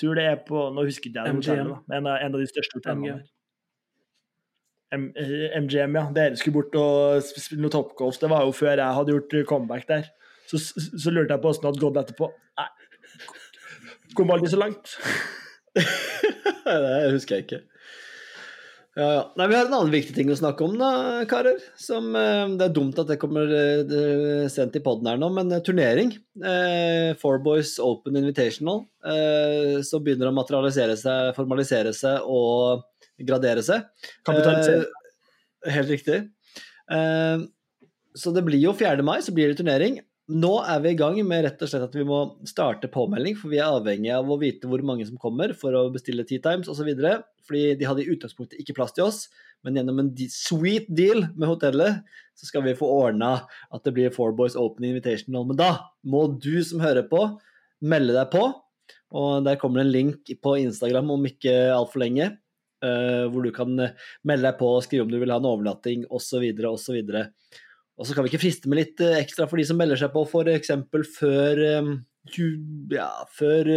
tror det er på Nå husker jeg det men En av, en av de største hotellene
MGM.
eh, ja. Dere skulle bort og sp- spille noe toppgolf. Det var jo før jeg hadde gjort comeback der. Så, så, lurte jeg på åssen det hadde gått etterpå. Nei. Kom aldri så langt.
det husker jeg ikke. Ja, ja. Nei, Vi har en annen viktig ting å snakke om, da, karer. Som, eh, det er dumt at det kommer eh, sendt i poden her nå, men eh, turnering. Eh, Four Boys Open Invitational. Eh, så begynner det å materialisere seg, formalisere seg og gradere seg.
Kapitalisere.
Eh, helt riktig. Eh, så det blir jo 4. mai, så blir det turnering. Nå er vi i gang med rett og slett at vi må starte påmelding, for vi er avhengig av å vite hvor mange som kommer for å bestille tea times osv. Fordi de hadde i utgangspunktet ikke plass til oss, men gjennom en sweet deal med hotellet, så skal vi få ordna at det blir Four Boys Open Invitational. Men da må du som hører på, melde deg på. Og der kommer det en link på Instagram om ikke altfor lenge, eh, hvor du kan eh, melde deg på og skrive om du vil ha en overnatting osv. osv. Og så kan vi ikke friste med litt eh, ekstra for de som melder seg på, f.eks. før eh, ju- ja, før,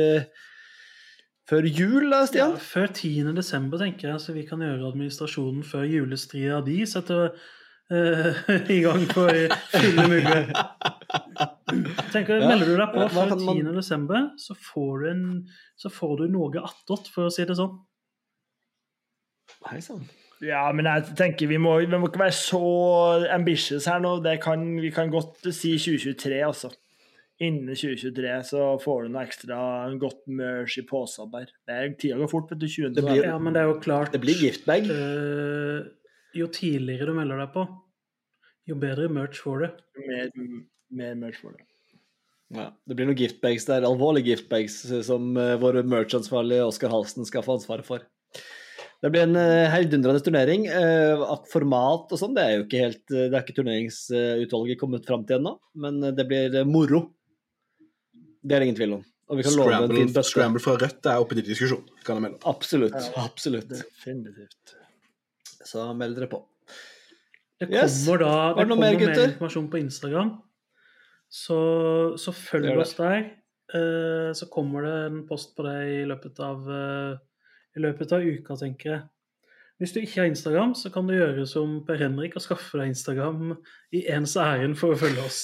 før jul, da,
Ja,
Stian?
før 10. desember, tenker jeg, så vi kan gjøre administrasjonen før julestria di setter i gang for fulle mugger. Tenker,
Ja,
Melder du deg på før
kan man-
10. desember, så får du, en, så får du noe attåt, for å si det sånn.
Hei sann.
Ja, men jeg tenker vi må, vi må ikke være så ambitious her nå. Det kan, vi kan godt si 2023, altså. Innen 2023 så får du noe ekstra godt merch i posen der. Det er Tida går fort, vet du. 20.
Det blir-
Ja, men det er jo klart
Det blir giftbag.
Uh, Jo tidligere du melder deg på, jo bedre merch får du.
Mer, mer merch får du.
Ja, det blir noen giftbags der, alvorlige giftbags, som uh, vår merch-ansvarlige Oskar Halsen skal få ansvaret for. Det blir en uh, heidundrende turnering. Eh, at format og sånn, det er jo ikke helt eh, Det er ikke turneringsutvalget kommet fram til ennå, men eh, det blir eh, moro. Det er det ingen tvil om. Og vi kan love en fin
Scramble, scramble fra Rødt er oppe til diskusjon. kan jeg melde.
Absolutt.
Ja.
Absolutt.
Definitivt.
Så meld dere på.
Det
Yes.
kommer da det
det
kommer
mer,
mer, informasjon på Instagram. Så, så følg oss der. Eh, så kommer det en post på det i løpet av, eh, i løpet av uka, tenker jeg. Hvis du ikke har Instagram, så kan du gjøre som Per Henrik og skaffe deg Instagram i ens ærend for å følge oss.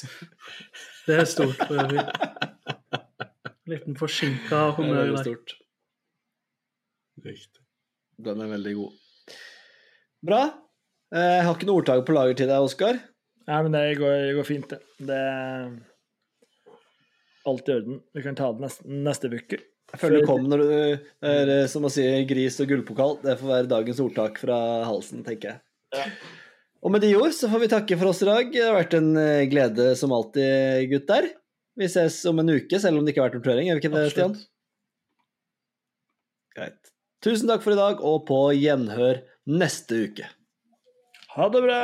Det er stort for øvrig. Liten forsinka
Det er
honnør der.
stort.
Riktig.
Den er veldig god. Bra. Eh, Jeg har ikke noe ordtak på lager til deg, Oskar.
Nei, men det går, det går fint, det. Det er alt i orden. Vi kan ta det neste, neste uke.
Jeg føler det kom når du Det er eh, som å si gris og gullpokal. Det får være dagens ordtak fra halsen, tenker jeg. Og med de ord så får vi takke for oss i dag. Det har vært en eh, glede som alltid, gutter. Vi ses om en uke, selv om det ikke har vært noen turnering. Er vi ikke det, Stian? Greit. Tusen takk for i dag, og på gjenhør neste uke.
Ha det bra!